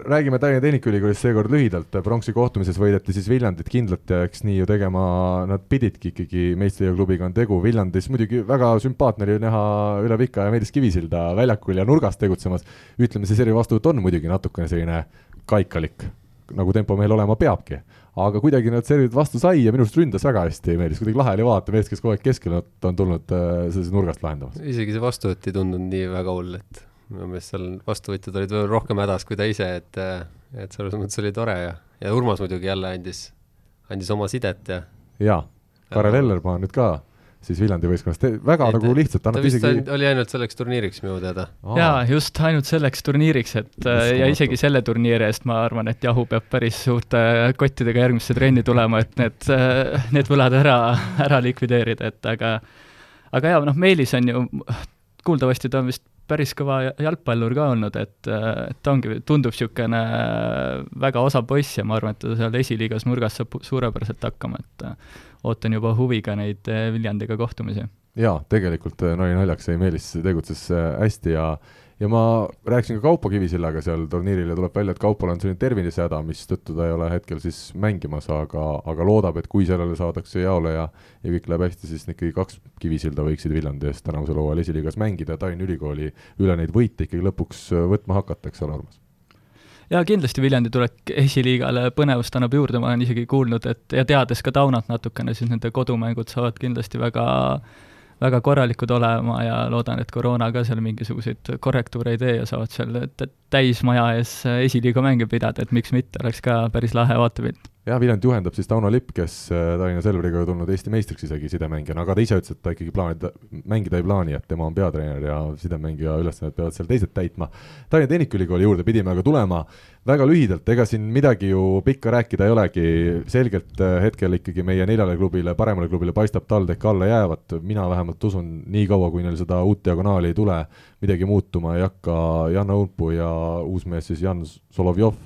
Speaker 2: räägime Tallinna Tehnikaülikoolist seekord lühidalt, pronksi kohtumises võideti siis Viljandit kindlalt ja eks nii ju tegema nad pididki ikkagi, meistriliiga klubiga on tegu, Viljandis muidugi väga sümpaatne oli näha üle pika ja Meelis Kivisilda väljakul ja nurgas tegutsemas, ütleme siis eri vastuvõtt on muidugi natukene selline kaikalik nagu tempomehel olema peabki. aga kuidagi nad servid vastu sai ja minu arust ründas väga hästi, meeldis, kuidagi lahe oli vaadata. Meest, kes kogu aeg keskele on tulnud äh, sellest nurgast lahendamas.
Speaker 3: isegi see vastuvõtt ei tundunud nii väga hull, et minu meelest seal vastuvõtjad olid veel rohkem hädas kui ta ise, et, äh, et selles mõttes oli tore ja, ja Urmas muidugi jälle andis, andis oma sidet ja.
Speaker 2: jaa, Karel Ellermaa nüüd ka siis Viljandi võistkonnast, väga et, nagu lihtsalt,
Speaker 3: annab isegi oli ainult selleks turniiriks minu teada.
Speaker 6: jaa, just ainult selleks turniiriks, et Uskumatu. ja isegi selle turniiri eest ma arvan, et Jahu peab päris suurte kottidega järgmisse trenni tulema, et need, need võlad ära, ära likvideerida, et aga aga jaa, noh, Meelis on ju, kuuldavasti ta on vist päris kõva jalgpallur ka olnud, et, et ta ongi, tundub niisugune väga osav poiss ja ma arvan, et ta seal esiliigas nurgas saab suurepäraselt hakkama, et ootan juba huviga neid Viljandiga kohtumisi.
Speaker 2: jaa, tegelikult eh, nali naljaks, Meelis tegutses eh, hästi ja ja ma rääkisin ka Kaupo Kivisillaga seal turniiril ja tuleb välja, et Kaupol on selline tervisehäda, mistõttu ta ei ole hetkel siis mängimas, aga, aga loodab, et kui sellele saadakse jaole ja ja kõik läheb hästi, siis ikkagi kaks Kivisilda võiksid Viljandi eest tänavusel hooajal esiliigas mängida Tallinna Ülikooli üle neid võite ikkagi lõpuks võtma hakata, eks ole, Urmas?
Speaker 6: jaa, kindlasti Viljandi tulek esiliigale põnevust annab juurde, ma olen isegi kuulnud, et ja teades ka Taunat natukene, siis nende kodumängud saavad kindlasti väga väga korralikud olema ja loodan, et koroona ka seal mingisuguseid korrektuure ei tee ja saavad seal täismaja ees esiliiga mänge pidada, et miks mitte, oleks ka päris lahe vaatepilt
Speaker 2: jah, Viljandit juhendab siis Tauno Lipp, kes äh, Tallinna Selveriga tulnud Eesti meistriks isegi sidemängijana, aga ta ise ütles, et ta ikkagi plaanib, mängida ei plaani, et tema on peatreener ja sidemängija ülesanded peavad seal teised täitma. Tallinna Tehnikaülikooli juurde pidime aga tulema. Väga lühidalt, ega siin midagi ju pikka rääkida ei olegi, selgelt äh, hetkel ikkagi meie neljale klubile, paremale klubile paistab TalTech alla jäävat, mina vähemalt usun, nii kaua, kui neil seda uut diagonaali ei tule, midagi muutuma ei hakka, Jan Õunpuu ja uus mees siis Jan Solovjov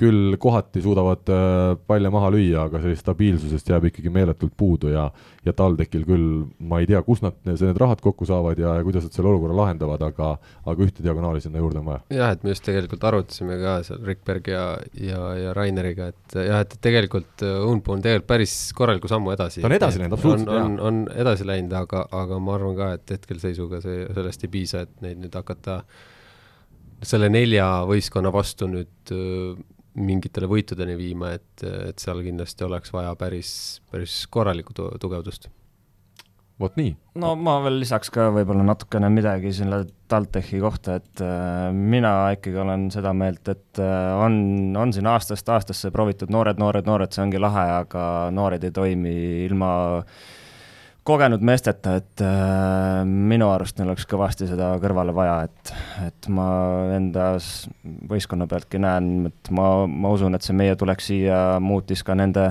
Speaker 2: küll kohati suudavad äh, palle maha lüüa, aga sellist stabiilsusest jääb ikkagi meeletult puudu ja ja TalTechil küll, ma ei tea, kust nad need rahad kokku saavad ja, ja kuidas nad selle olukorra lahendavad, aga aga ühte diagonaali sinna juurde on vaja.
Speaker 3: jah, et me just tegelikult arutasime ka seal Rikberg ja, ja, ja Raineriga, et jah, et tegelikult Õunpuu on tegelikult päris korraliku sammu edasi.
Speaker 2: ta on edasi läinud, absoluutselt.
Speaker 3: on, on, on edasi läinud, aga, aga ma arvan ka, et hetkelseisuga see, sellest ei piisa, et neid nüüd hakata selle nelja võistkonna vastu nüüd mingitele võitudeni viima, et, et seal kindlasti oleks vaja päris, päris korralikku tu tugevdust.
Speaker 2: vot nii.
Speaker 4: no ma veel lisaks ka võib-olla natukene midagi selle TalTechi kohta, et äh, mina ikkagi olen seda meelt, et äh, on, on siin aastast aastasse proovitud noored, noored, noored, see ongi lahe, aga noored ei toimi ilma äh, kogenud meesteta, et äh, minu arust neil oleks kõvasti seda kõrvale vaja, et, et ma enda võistkonna pealtki näen, et ma, ma usun, et see meie tulek siia muutis ka nende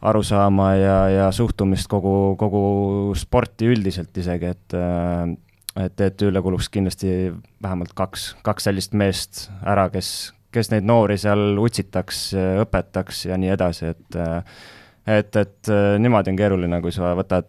Speaker 4: arusaama ja, ja suhtumist kogu, kogu sporti üldiselt isegi, et äh, et TTÜ-le kuluks kindlasti vähemalt kaks, kaks sellist meest ära, kes, kes neid noori seal utsitaks, õpetaks ja nii edasi, et äh, et, et äh, niimoodi on keeruline, kui sa võtad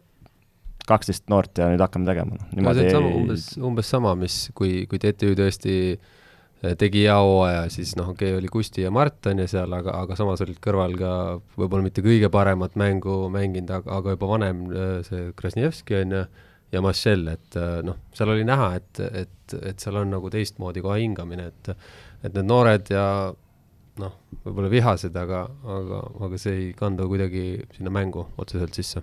Speaker 4: kaksteist noort ja nüüd hakkame tegema.
Speaker 3: no see on sama, umbes, umbes sama, mis kui, kui TTÜ tõesti eh, tegi hea hooaja, siis noh, okei okay,, oli Kusti ja Mart on ju seal, aga, aga samas olid kõrval ka võib-olla mitte kõige paremat mängu mänginud, aga, aga juba vanem eh, see Krasnjevski on ju, ja Marcel, et eh, noh, seal oli näha, et, et, et seal on nagu teistmoodi kohe hingamine, et et need noored ja noh, võib-olla vihased, aga, aga, aga see ei kandu kuidagi sinna mängu otseselt sisse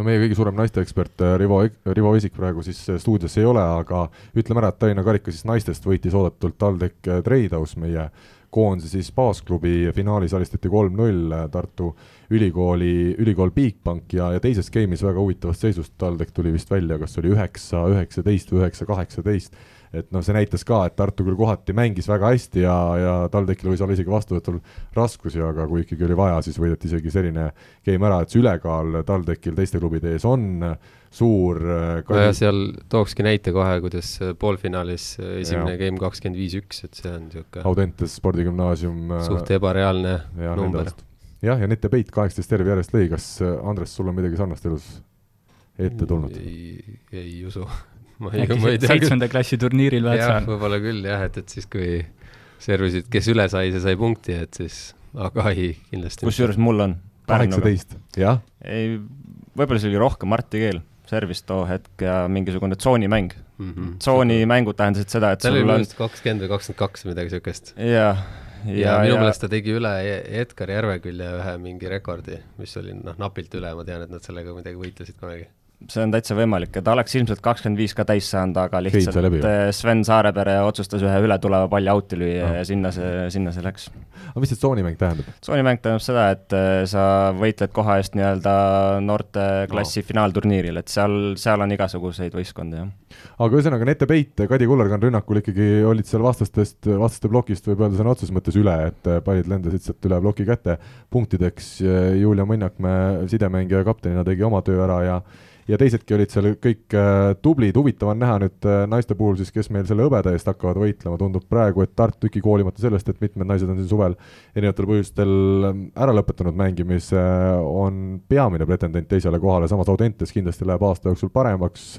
Speaker 2: no meie kõige suurem naisteekspert äh, Rivo, Rivo Isik praegu siis äh, stuudios ei ole, aga ütleme ära, et Tallinna karika siis naistest võitis oodatult TalTech äh, Treidaus, meie koondise siis baasklubi finaalis alistati kolm-null Tartu Ülikooli, ülikool Bigbank ja, ja teises game'is väga huvitavast seisust TalTech tuli vist välja, kas oli üheksa, üheksateist või üheksa, kaheksateist et noh, see näitas ka, et Tartu küll kohati mängis väga hästi ja, ja TalTechil võis olla isegi vastuvõtul raskusi, aga kui ikkagi oli vaja, siis võideti isegi selline game ära, et see ülekaal TalTechil teiste klubide ees on suur
Speaker 3: kalli... nojah, seal tookski näite kohe, kuidas poolfinaalis esimene ja. game kakskümmend viis üks, et see on niisugune
Speaker 2: Audentes spordigümnaasium
Speaker 3: suht ebareaalne ja, number.
Speaker 2: jah, ja Nete Peit kaheksateist terve järjest lõi, kas Andres, sul on midagi sarnast elus ette tulnud?
Speaker 3: ei, ei usu
Speaker 6: ma ei, ma ei tea. seitsmenda klassi turniiril
Speaker 3: vahet saan. võib-olla küll jah, et, et siis kui servisid, kes üle sai, see sai punkti, et siis, aga ei, kindlasti.
Speaker 4: kusjuures mul on.
Speaker 2: kaheksateist, jah?
Speaker 4: ei, võib-olla see oli rohkem Marti Keel, servis too hetk ja mingisugune tsoonimäng mm. -hmm. tsoonimängud tähendasid seda, et
Speaker 3: tal oli on... kakskümmend või kakskümmend kaks või midagi siukest.
Speaker 4: jah,
Speaker 3: ja, ja minu meelest ta tegi üle E- Edgar Järvekülje ühe mingi rekordi, mis oli noh, napilt üle, ma tean, et nad sellega midagi võitlesid kunagi
Speaker 4: see on täitsa võimalik ja ta oleks ilmselt kakskümmend viis ka täis saanud, aga lihtsalt äh, Sven Saarepere otsustas ühe ületuleva palli out'i lüüa
Speaker 2: Ah.
Speaker 4: ja sinna see, sinna see läks.
Speaker 2: aga mis see tsoonimäng tähendab?
Speaker 4: tsoonimäng tähendab seda, et äh, sa võitled koha eest nii-öelda noorteklassi no. finaalturniiril, et seal, seal on igasuguseid võistkondi, jah.
Speaker 2: aga ühesõnaga, Nete Peit, Kadi Kullergann rünnakul ikkagi olid seal vastastest, vastaste plokist võib öelda sõna otseses mõttes üle, et pallid lendasid sealt üle ploki kätte punktideks. Julia Mõnnakmäe sidemängija kaptenina tegi oma töö ära ja ja teisedki olid seal kõik äh, tublid, huvitav on näha nüüd äh, naiste puhul siis, kes meil selle hõbeda eest hakkavad võitlema, tundub praegu, et Tartu ikkagi hoolimata sellest, et mitmed naised on siin suvel erinevatel põhjustel ähm, ära lõpetanud mängimise, on peamine pretendent teisele kohale, samas Audentes kindlasti läheb aasta jooksul paremaks,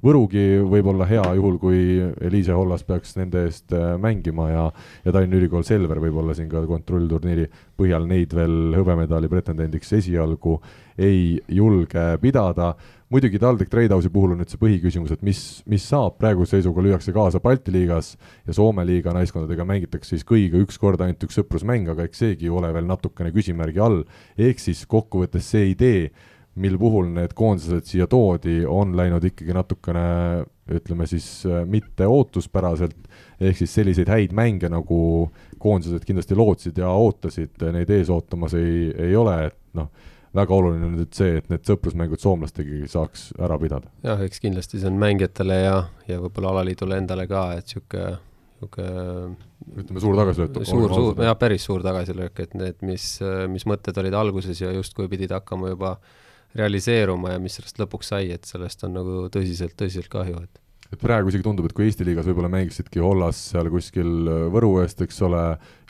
Speaker 2: Võrugi võib olla hea juhul, kui Eliise Hollas peaks nende eest äh, mängima ja ja Tallinna Ülikool Selver võib olla siin ka kontrollturniiri põhjal neid veel hõbemedali pretendendiks esialgu ei julge pidada. Muidugi TalTech Tradehouse'i puhul on nüüd see põhiküsimus, et mis, mis saab, praeguse seisuga lüüakse kaasa Balti liigas ja Soome liiga naiskondadega mängitakse siis kõigiga üks kord ainult üks sõprusmäng, aga eks seegi ole veel natukene küsimärgi all, ehk siis kokkuvõttes see idee, mil puhul need koondised siia toodi, on läinud ikkagi natukene ütleme siis mitte ootuspäraselt, ehk siis selliseid häid mänge, nagu koondised kindlasti lootsid ja ootasid, neid ees ootamas ei, ei ole, et noh, väga oluline on nüüd see, et need sõprusmängud soomlastega saaks ära pidada.
Speaker 3: jah, eks kindlasti see on mängijatele ja, ja võib-olla alaliidule endale ka, et niisugune, niisugune
Speaker 2: ütleme, suur tagasilöök.
Speaker 3: suur, suur, jah, päris suur tagasilöök, et need, mis, mis mõtted olid alguses ja justkui pidid hakkama juba realiseeruma ja mis sellest lõpuks sai, et sellest on nagu tõsiselt, tõsiselt kahju, et
Speaker 2: et praegu isegi tundub, et kui Eesti liigas võib-olla mängisidki Hollas seal kuskil Võru eest, eks ole,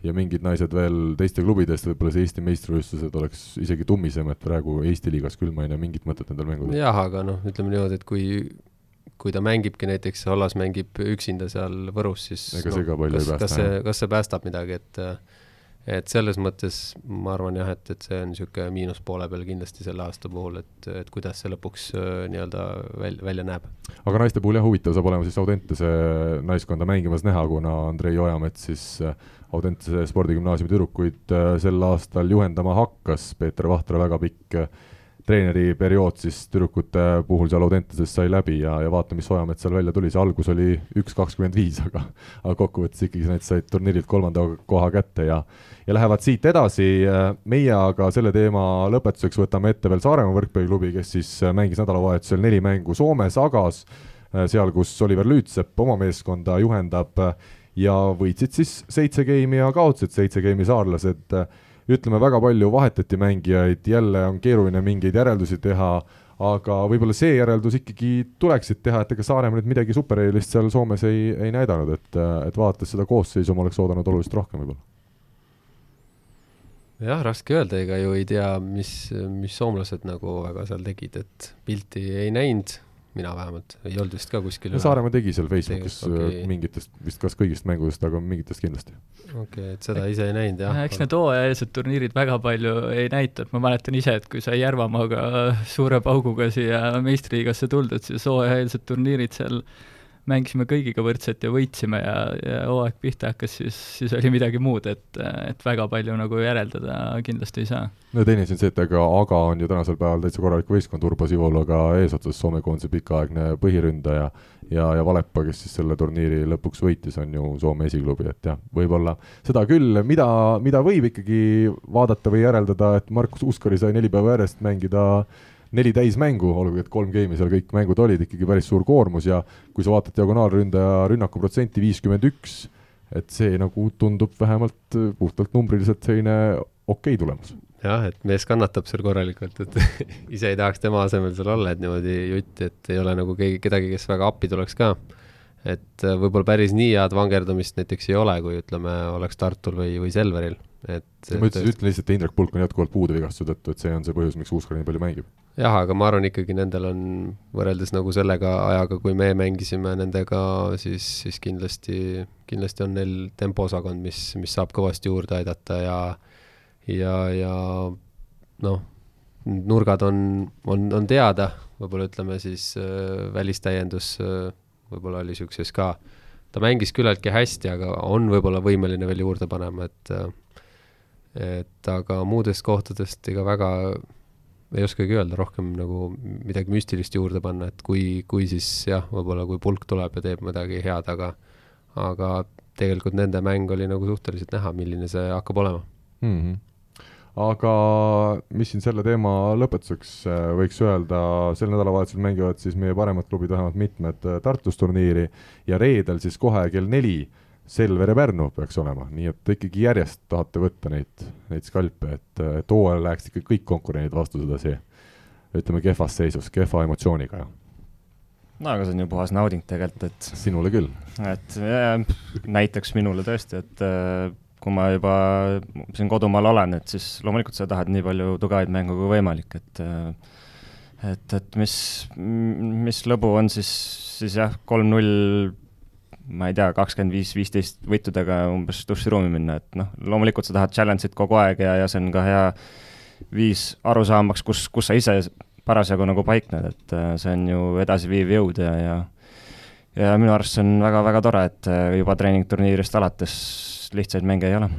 Speaker 2: ja mingid naised veel teiste klubide eest, võib-olla see Eesti meistrivõistlused oleks isegi tummisem, et praegu Eesti liigas küll ma ei näe mingit mõtet nendel mängudel.
Speaker 3: jah, aga noh, ütleme niimoodi, et kui kui ta mängibki näiteks, Hollas mängib üksinda seal Võrus, siis
Speaker 2: ega see ka palju
Speaker 3: kas,
Speaker 2: ei päästa,
Speaker 3: kas see, kas see päästab midagi, et et selles mõttes ma arvan jah, et, et see on niisugune miinuspoole peal kindlasti selle aasta puhul, et, et kuidas see lõpuks äh, nii-öelda väl-, välja näeb.
Speaker 2: aga naiste puhul jah, huvitav saab olema siis Audentese naiskonda mängimas näha, kuna Andrei Ojamets siis äh, Audentese spordigümnaasiumi tüdrukuid äh, sel aastal juhendama hakkas, Peeter Vahtra väga pikk treeneri periood siis tüdrukute puhul seal Audenteses sai läbi ja, ja vaata, mis Ojamets seal välja tuli, see algus oli üks kakskümmend viis, aga aga kokkuvõttes ikkagi need said turniirilt kolmanda koha kätte ja ja lähevad siit edasi, meie aga selle teema lõpetuseks võtame ette veel Saaremaa võrkpalliklubi, kes siis mängis nädalavahetusel neli mängu Soomes, Agas, seal, kus Oliver Lüütsepp oma meeskonda juhendab ja võitsid siis seitse geimi ja kaotasid seitse geimi saarlased ütleme, väga palju vahetati mängijaid, jälle on keeruline mingeid järeldusi teha, aga võib-olla see järeldus ikkagi tuleksid teha, et ega Saaremaa nüüd midagi supereelist seal Soomes ei, ei näidanud, et, et vaadates seda koosseisu, ma oleks oodanud oluliselt rohkem võib-olla.
Speaker 3: jah, raske öelda, ega ju ei tea, mis, mis soomlased nagu väga seal tegid, et pilti ei näinud mina vähemalt, ei olnud vist ka kuskil
Speaker 2: Saaremaa tegi seal Facebookis
Speaker 3: okay.
Speaker 2: mingitest, vist kas kõigist mängudest, aga mingitest kindlasti.
Speaker 3: okei okay,, et seda ise ei näinud jah.
Speaker 6: eks need hooajalised turniirid väga palju ei näita, et ma mäletan ise, et kui sai Järvamaaga suure pauguga siia meistriliigasse tuldud, siis hooajalised turniirid seal mängisime kõigiga võrdselt ja võitsime ja, ja hooaeg pihta hakkas, siis, siis oli midagi muud, et, et väga palju nagu järeldada kindlasti ei saa.
Speaker 2: no teine asi on see, et ega Aga on ju tänasel päeval täitsa korralik võistkond, Urbo Sivologa eesotsas, Soome koondise pikaaegne põhiründaja ja, ja Valepa, kes siis selle turniiri lõpuks võitis, on ju Soome esiklubi, et jah, võib-olla seda küll, mida, mida võib ikkagi vaadata või järeldada, et Markus Uuskari sai neli päeva järjest mängida neli täismängu, olgugi et kolm geimi seal kõik mängud olid, ikkagi päris suur koormus ja kui sa vaatad diagonaalründaja rünnakuprotsenti viiskümmend üks, et see nagu tundub vähemalt puhtalt numbriliselt selline okei okay tulemus.
Speaker 3: jah, et mees kannatab seal korralikult, et ise ei tahaks tema asemel seal olla, et niimoodi jutti, et ei ole nagu keegi, kedagi, kes väga appi tuleks ka. et võib-olla päris nii head vangerdamist näiteks ei ole, kui ütleme, oleks Tartul või, või Selveril et
Speaker 2: ma ütlesin, ütlen lihtsalt, et Indrek Pulk on jätkuvalt puudevigastuse tõttu, et see on see põhjus, miks Uuskar nii palju mängib.
Speaker 3: jah, aga ma arvan ikkagi nendel on võrreldes nagu sellega ajaga, kui me mängisime nendega, siis, siis kindlasti, kindlasti on neil tempoosakond, mis, mis saab kõvasti juurde aidata ja ja, ja noh, nurgad on, on, on teada, võib-olla ütleme siis äh, välistäiendus äh, võib-olla oli niisuguses ka ta mängis küllaltki hästi, aga on võib-olla võimeline veel juurde panema, et et aga muudest kohtadest ega väga ei oskagi öelda rohkem nagu midagi müstilist juurde panna, et kui, kui siis jah, võib-olla kui pulk tuleb ja teeb midagi head, aga aga tegelikult nende mäng oli nagu suhteliselt näha, milline see hakkab olema
Speaker 2: mm. -hmm aga mis siin selle teema lõpetuseks äh, võiks öelda, sel nädalavahetusel mängivad siis meie paremad klubid vähemalt mitmed äh, Tartus turniiri ja reedel siis kohe kell neli Selver ja Pärnu peaks olema, nii et ikkagi järjest tahate võtta neid, neid skalpe, et, et hooajal läheks ikka kõik konkurendid vastu sedasi ütleme kehvas seisus, kehva emotsiooniga.
Speaker 4: no aga see on ju puhas nauding tegelikult, et
Speaker 2: sinule küll.
Speaker 4: et äh, näiteks minule tõesti, et äh, kui ma juba siin kodumaal olen, et siis loomulikult sa tahad nii palju tugevaid mänge kui võimalik, et et, et mis, mis lõbu on siis, siis jah, kolm-null, ma ei tea, kakskümmend viis, viisteist võitudega umbes duširuumi minna, et noh, loomulikult sa tahad challenge'it kogu aeg ja, ja see on ka hea viis aru saamaks, kus, kus sa ise parasjagu nagu paikned, et see on ju edasiviiv jõud ja, ja ja minu arust see on väga-väga tore, et juba treeningturniirist alates lihtsaid mänge ei ole.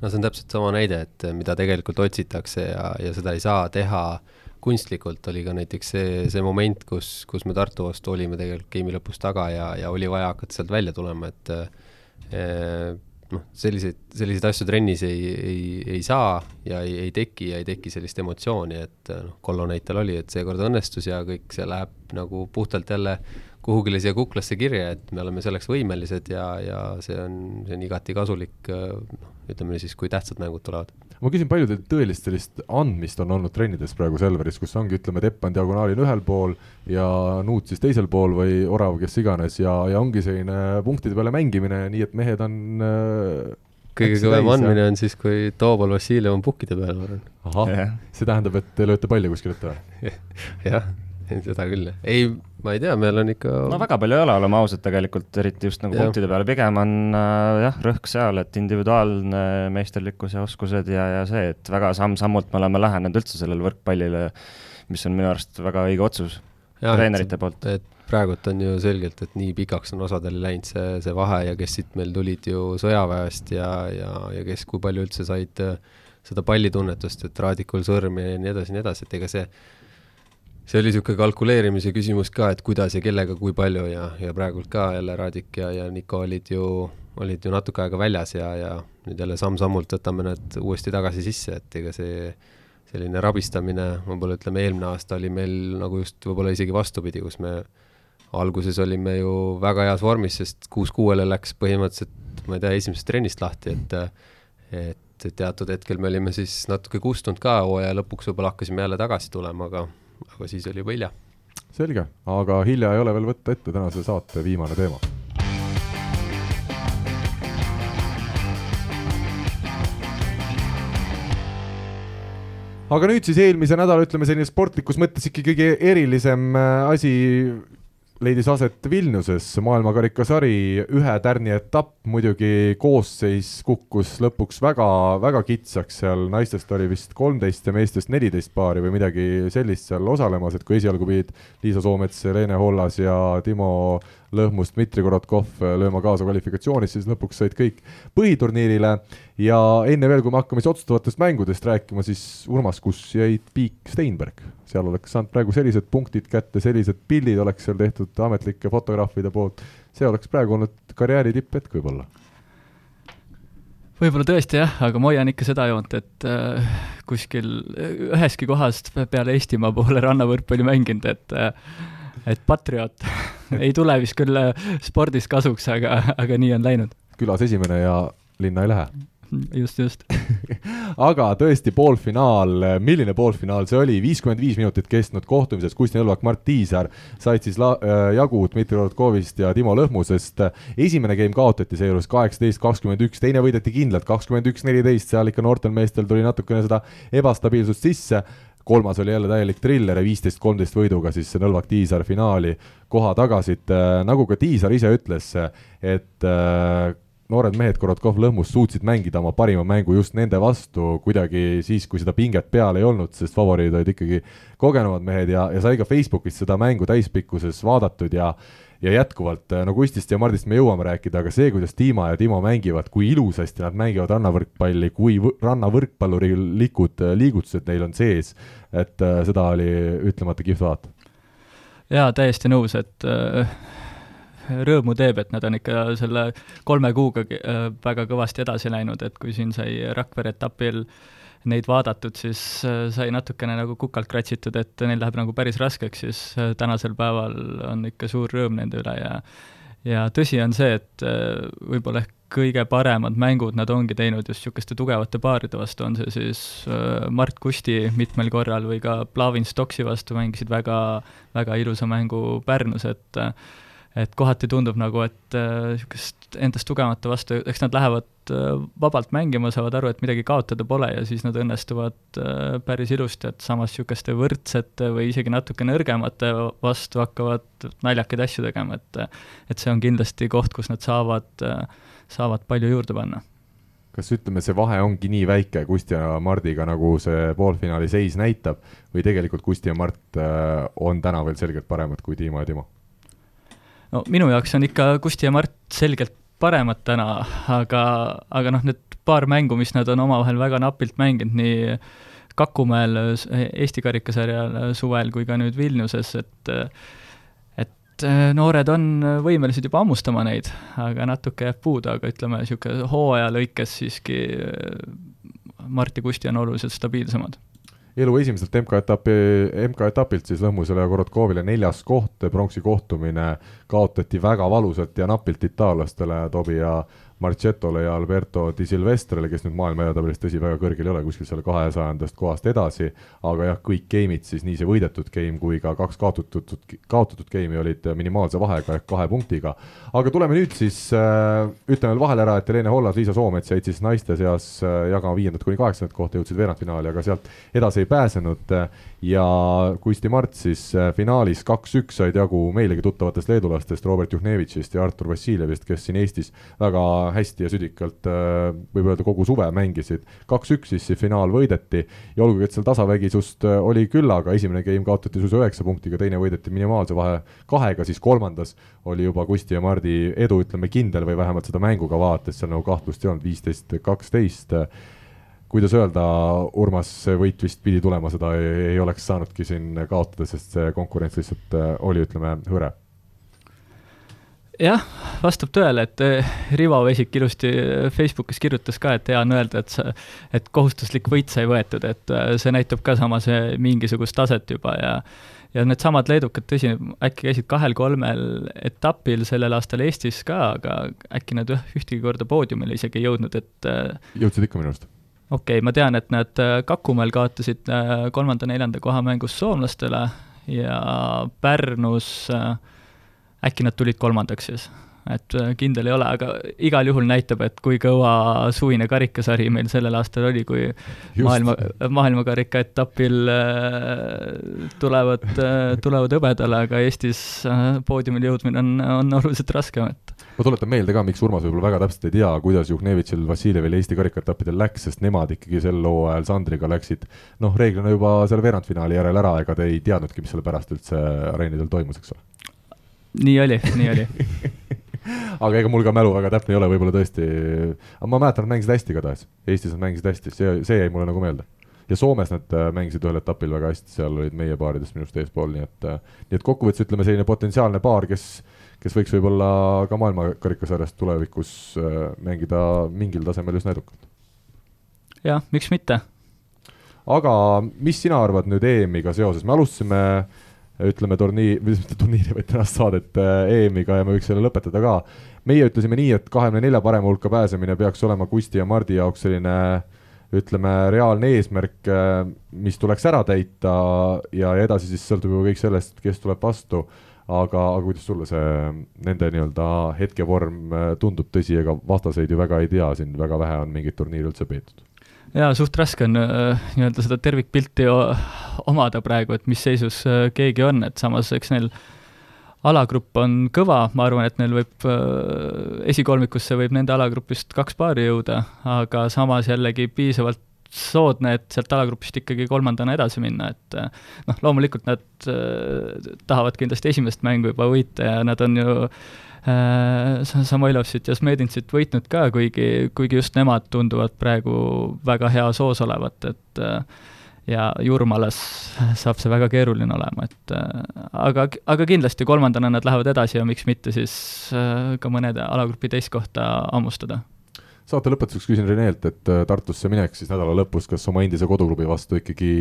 Speaker 3: no see on täpselt sama näide, et mida tegelikult otsitakse ja, ja seda ei saa teha kunstlikult, oli ka näiteks see, see moment, kus, kus me Tartu vastu olime tegelikult game'i lõpus taga ja, ja oli vaja hakata sealt välja tulema, et eh, noh, selliseid, selliseid asju trennis ei, ei, ei saa ja ei, ei teki ja ei teki sellist emotsiooni, et noh, Kollo näitel oli, et seekord õnnestus ja kõik see läheb nagu puhtalt jälle kuhugile siia kuklasse kirja, et me oleme selleks võimelised ja, ja see on, see on igati kasulik, noh, ütleme siis, kui tähtsad mängud tulevad.
Speaker 2: Ma küsin, palju teil tõelist sellist andmist on olnud trennides praegu Selveris, kus ongi, ütleme, Tepp on diagonaalil ühel pool ja Nuut siis teisel pool või Orav, kes iganes, ja, ja ongi selline punktide peale mängimine, nii et mehed on äh,
Speaker 3: kõige kõvem andmine on siis, kui Tooval Vassiljev on pukkide peal, ma arvan.
Speaker 2: ahah, see tähendab, et te lööte palli kuskil ette või?
Speaker 3: jah seda küll, ei, ma ei tea, meil on ikka
Speaker 4: no väga palju ei ole, oleme ausad tegelikult, eriti just nagu ja. punktide peale, pigem on äh, jah, rõhk seal, et individuaalne meisterlikkus ja oskused ja, ja see, et väga samm-sammult me oleme lähenenud üldse sellele võrkpallile, mis on minu arust väga õige otsus ja, treenerite et, poolt.
Speaker 3: et praegult on ju selgelt, et nii pikaks on osadel läinud see, see vahe ja kes siit meil tulid ju sõjaväest ja, ja, ja kes kui palju üldse said äh, seda pallitunnetust, et raadikul sõrm ja nii edasi, nii edasi, et ega see see oli niisugune kalkuleerimise küsimus ka, et kuidas ja kellega, kui palju ja, ja praegult ka jälle Raadik ja, ja Niko olid ju, olid ju natuke aega väljas ja, ja nüüd jälle samm-sammult võtame nad uuesti tagasi sisse, et ega see selline rabistamine, võib-olla ütleme, eelmine aasta oli meil nagu just võib-olla isegi vastupidi, kus me alguses olime ju väga heas vormis, sest kuus kuuele läks põhimõtteliselt, ma ei tea, esimesest trennist lahti, et et teatud hetkel me olime siis natuke kustunud ka, hooaja lõpuks võib-olla hakkasime jälle tagasi tulema, aga aga siis oli juba hilja.
Speaker 2: selge, aga hilja ei ole veel võtta ette tänase saate viimane teema aga nüüd siis eelmise nädala, ütleme selline sportlikus mõttes ikka kõige erilisem äh, asi leidis aset Vilniuses, maailmakarikasari ühe tärni etapp, muidugi koosseis kukkus lõpuks väga, väga kitsaks, seal naistest oli vist kolmteist ja meestest neliteist paari või midagi sellist seal osalemas, et kui esialgu pidid Liisa Soomets, Leene Hollas ja Timo lõhmus Dmitri Korotkov lööma kaasa kvalifikatsioonis, siis lõpuks said kõik põhiturniirile. Ja enne veel, kui me hakkame siis otsustavatest mängudest rääkima, siis Urmas, kus jäid Piik Steinberg? seal oleks saanud praegu sellised punktid kätte, sellised pildid oleks seal tehtud ametlike fotograafide poolt, see oleks praegu olnud karjääri tipphetk võib-olla.
Speaker 6: Võib-olla tõesti jah, aga ma hoian ikka seda joont, et äh, kuskil üheski kohast peale Eestimaa poole rannavõrkpalli mänginud, et äh, et Patriot ei tule vist küll äh, spordis kasuks, aga, aga nii on läinud.
Speaker 2: külas esimene ja linna ei lähe.
Speaker 6: Just, just.
Speaker 2: Aga tõesti, poolfinaal, milline poolfinaal see oli, viiskümmend viis minutit kestnud kohtumises Kusti Nõlvak, Mart Tiisar said siis la-, äh, jagu Dmitri Rodkovist ja Timo Lõhmusest. esimene game kaotati seejuures kaheksateist, kakskümmend üks, teine võideti kindlalt kakskümmend üks, neliteist, seal ikka noortel meestel tuli natukene seda ebastabiilsust sisse kolmas oli jälle täielik triller ja viisteist, kolmteist võiduga siis Nõlvak Tiisar finaali koha tagasid, äh, nagu ka Tiisar ise ütles, et äh, noored mehed Korotkov Lõhmus suutsid mängida oma parima mängu just nende vastu kuidagi siis, kui seda pinget peal ei olnud, sest favoriidid olid ikkagi kogenumad mehed ja, ja sai ka Facebookis seda mängu täispikkuses vaadatud ja ja jätkuvalt, no Kustist ja Mardist me jõuame rääkida, aga see, kuidas Dima ja Timo mängivad, kui ilusasti nad mängivad rannavõrkpalli, kui rannavõrkpalluri likud, liigutused neil on sees, et äh, seda oli ütlemata kihvt vaadata.
Speaker 6: jaa, täiesti nõus, et äh, rõõmu teeb, et nad on ikka selle kolme kuuga äh, väga kõvasti edasi läinud, et kui siin sai Rakvere etapil neid vaadatud, siis äh, sai natukene nagu kukalt kratsitud, et neil läheb nagu päris raskeks, siis äh, tänasel päeval on ikka suur rõõm nende üle ja ja tõsi on see, et võib-olla ehk kõige paremad mängud nad ongi teinud just niisuguste tugevate paaride vastu, on see siis Mart Kusti mitmel korral või ka Plavin Stoksi vastu mängisid väga, väga ilusa mängu Pärnus, et et kohati tundub nagu, et niisugust äh, endast tugevamate vastu, eks nad lähevad äh, vabalt mängima, saavad aru, et midagi kaotada pole ja siis nad õnnestuvad äh, päris ilusti, et samas niisuguste võrdsete või isegi natuke nõrgemate vastu hakkavad naljakaid asju tegema, et et see on kindlasti koht, kus nad saavad, saavad palju juurde panna
Speaker 2: kas ütleme, see vahe ongi nii väike Kusti ja Mardiga, nagu see poolfinaali seis näitab, või tegelikult Kusti ja Mart on täna veel selgelt paremad kui Dimo ja Timo?
Speaker 6: No minu jaoks on ikka Kusti ja Mart selgelt paremad täna, aga, aga noh, need paar mängu, mis nad on omavahel väga napilt mänginud, nii Kakumäel Eesti karikasarjal suvel kui ka nüüd Vilniuses, et et noored on võimelised juba hammustama neid, aga natuke jääb puudu, aga ütleme, niisugune hooaja lõikes siiski Mart ja Kusti on oluliselt stabiilsemad
Speaker 2: elu esimeselt MK-etapi, MK-etapilt siis Lõhmusele ja Korotkovile neljas koht, pronksi kohtumine kaotati väga valusalt ja napilt itaallastele, Tobi ja Marcetole ja Alberto Di Silvestrele, kes nüüd maailma edetabelis, tõsi, väga kõrgel ei ole, kuskil seal kahesajandast kohast edasi, aga jah, kõik game'id siis, nii see võidetud game kui ka kaks kaotatud, kaotatud game'i olid minimaalse vahega ehk kahe punktiga. aga tuleme nüüd siis äh,, ütleme veel vahele ära, et Helene Hollas, Liisa Soomets jäid siis naiste seas äh, jagama viiendat kuni kaheksandat kohta, jõudsid veerandfinaali, aga sealt edasi ei pääsenud ja Kusti Mart siis äh, finaalis kaks-üks said jagu meilegi tuttavatest leedulastest, Robert Juhnevitšist ja Artur Vassiljevist, kes siin Eestis väga hästi ja südikalt äh, võib öelda kogu suve mängisid. kaks-üks siis see finaal võideti ja olgugi, et seal tasavägisust äh, oli küll, aga esimene game kaotati suisa üheksa punktiga, teine võideti minimaalse vahe kahega, siis kolmandas oli juba Kusti ja Mardi edu, ütleme kindel või vähemalt seda mängu ka vaadates seal nagu kahtlust ei olnud, viisteist, kaksteist kuidas öelda, Urmas, see võit vist pidi tulema, seda ei, ei oleks saanudki siin kaotada, sest see konkurents lihtsalt äh, oli, ütleme, hõre.
Speaker 6: Jah, vastab tõele, et äh, Rivo Vesik ilusti Facebookis kirjutas ka, et hea on öelda, et sa, et kohustuslik võit sai võetud, et äh, see näitab ka samas mingisugust taset juba ja ja needsamad leedukad, tõsi, äkki käisid kahel-kolmel etapil sellel aastal Eestis ka, aga äkki nad ühtegi korda poodiumile isegi ei jõudnud, et
Speaker 2: jõudsid ikka minu arust
Speaker 6: okei okay,, ma tean, et nad äh, Kakumäel kaotasid äh, kolmanda-neljanda koha mängus soomlastele ja Pärnus äh, äkki nad tulid kolmandaks siis et kindel ei ole, aga igal juhul näitab, et kui kõva suvine karikasari meil sellel aastal oli, kui Just. maailma, maailmakarika etapil tulevad, tulevad hõbedale, aga Eestis poodiumile jõudmine on, on oluliselt raskem, et
Speaker 2: ma tuletan meelde ka, miks Urmas võib-olla väga täpselt ei tea, kuidas Juhnevitšil, Vassiljevil Eesti karikaetappidel läks, sest nemad ikkagi sel hooajal Sandriga läksid noh, reeglina juba seal veerandfinaali järel ära, ega te ei teadnudki, mis selle pärast üldse areenidel toimus, eks ole?
Speaker 6: nii oli, nii oli.
Speaker 2: Aga ega mul ka mälu väga täpne ei ole, võib-olla tõesti, aga ma mäletan, nad mängisid hästi igatahes, Eestis nad mängisid hästi, see, see jäi mulle nagu meelde. Ja Soomes nad äh, mängisid ühel etapil väga hästi, seal olid meie paaridest minust eespool, nii et, äh, nii et kokkuvõttes ütleme, selline potentsiaalne paar, kes kes võiks võib-olla ka maailmakarikasarjas tulevikus äh, mängida mingil tasemel üsna edukalt.
Speaker 6: jah, miks mitte.
Speaker 2: aga mis sina arvad nüüd EM-iga seoses, me alustasime ütleme turniir, või mitte turniiri, vaid tänast saadet äh, EM-iga ja me võiks selle lõpetada ka. meie ütlesime nii, et kahekümne nelja parema hulka pääsemine peaks olema Kusti ja Mardi jaoks selline ütleme, reaalne eesmärk, äh, mis tuleks ära täita ja edasi siis sõltub ju kõik sellest, kes tuleb vastu aga, aga kuidas sulle see nende nii-öelda hetkevorm äh, tundub, tõsi, ega vastaseid ju väga ei tea, siin väga vähe on mingeid turniire üldse peetud?
Speaker 6: jaa, suht raske on äh, nii-öelda seda tervikpilti omada praegu, et mis seisus äh, keegi on, et samas eks neil alagrupp on kõva, ma arvan, et neil võib, esikolmikusse võib nende alagrupist kaks paari jõuda, aga samas jällegi piisavalt soodne, et sealt alagrupist ikkagi kolmandana edasi minna, et äh, noh, loomulikult nad äh, tahavad kindlasti esimest mängu juba võita ja nad on ju äh, Samoilovsit ja Smedinsit võitnud ka, kuigi, kuigi just nemad tunduvad praegu väga heas hoos olevat, et äh, ja Jurmalas saab see väga keeruline olema, et äh, aga, aga kindlasti kolmandana nad lähevad edasi ja miks mitte siis äh, ka mõnede alagrupi teist kohta hammustada
Speaker 2: saate lõpetuseks küsin Renelt, et äh, Tartusse minek siis nädala lõpus, kas oma endise koduklubi vastu ikkagi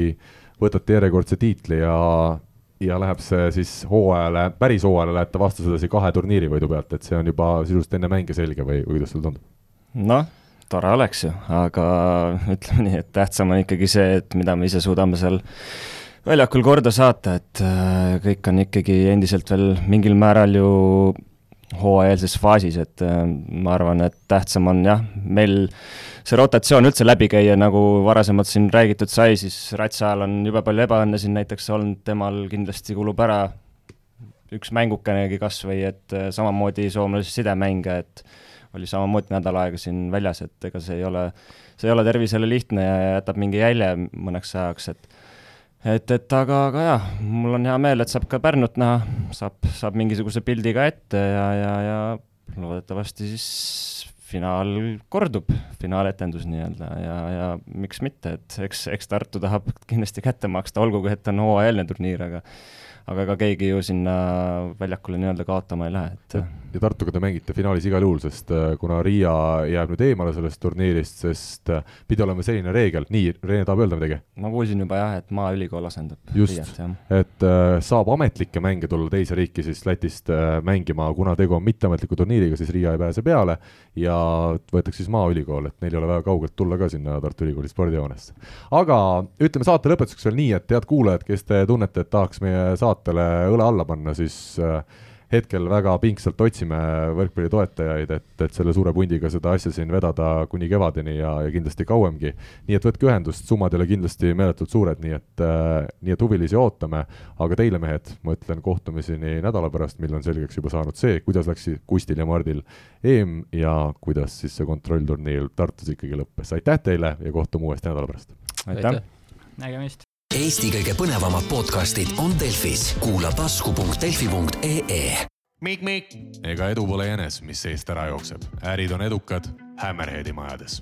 Speaker 2: võtate järjekordse tiitli ja, ja läheb see siis hooajale, päris hooajale lähete vastu sedasi kahe turniirivõidu pealt, et see on juba sisuliselt enne mänge selge või, või kuidas sulle tundub?
Speaker 4: noh, tore oleks ju, aga ütleme nii, et tähtsam on ikkagi see, et mida me ise suudame seal väljakul korda saata, et äh, kõik on ikkagi endiselt veel mingil määral ju hooajalses faasis, et äh, ma arvan, et tähtsam on jah, meil see rotatsioon üldse läbi käia, nagu varasemalt siin räägitud sai, siis Ratsa ajal on jube palju ebaõnne siin näiteks olnud, temal kindlasti kulub ära üks mängukenegi kas või et äh, samamoodi soomlase sidemänge, et oli samamoodi nädal aega siin väljas, et ega see ei ole, see ei ole tervisele lihtne ja jätab mingi jälje mõneks ajaks, et et, et aga, aga jaa, mul on hea meel, et saab ka Pärnut näha, saab, saab mingisuguse pildi ka ette ja, ja, ja loodetavasti siis finaal kordub, finaaletendus nii-öelda ja, ja miks mitte, et eks, eks Tartu tahab kindlasti kätte maksta, olgugi et on hooajaline turniir, aga aga ega keegi ju sinna väljakule nii-öelda kaotama ei lähe, et
Speaker 2: ja Tartuga te mängite finaalis igal juhul, sest äh, kuna Riia jääb nüüd eemale sellest turniirist, sest äh, pidi olema selline reegel, nii, Rene tahab öelda midagi?
Speaker 4: ma kuulsin juba jah, et Maaülikool asendab
Speaker 2: just, et äh, saab ametlikke mänge tulla teise riiki siis Lätist mängima, kuna tegu on mitteametliku turniiriga, siis Riia ei pääse peale ja võetakse siis Maaülikool, et neil ei ole väga kaugelt tulla ka sinna Tartu Ülikooli spordihoonesse. aga ütleme saate lõpetuseks veel nii, et head kuulajad, kes te tunnete, et tahaks meie saatele õle alla panna, siis äh, hetkel väga pingsalt otsime võrkpalli toetajaid, et, et selle suure pundiga seda asja siin vedada kuni kevadeni ja, ja kindlasti kauemgi. nii et võtke ühendust, summad ei ole kindlasti meeletult suured, nii et äh,, nii et huvilisi ootame, aga teile, mehed, ma ütlen kohtumiseni nädala pärast, mil on selgeks juba saanud see, kuidas läks Kustil ja Mardil EM ja kuidas siis see kontrollturniir Tartus ikkagi lõppes. aitäh teile ja kohtume uuesti nädala pärast!
Speaker 4: aitäh!
Speaker 6: nägemist!
Speaker 7: Eesti kõige põnevamad podcastid on Delfis, kuula tasku.delfi.ee.
Speaker 2: Mikk-Mikk. ega edu pole jänes, mis seest ära jookseb, ärid on edukad Hammerheadi majades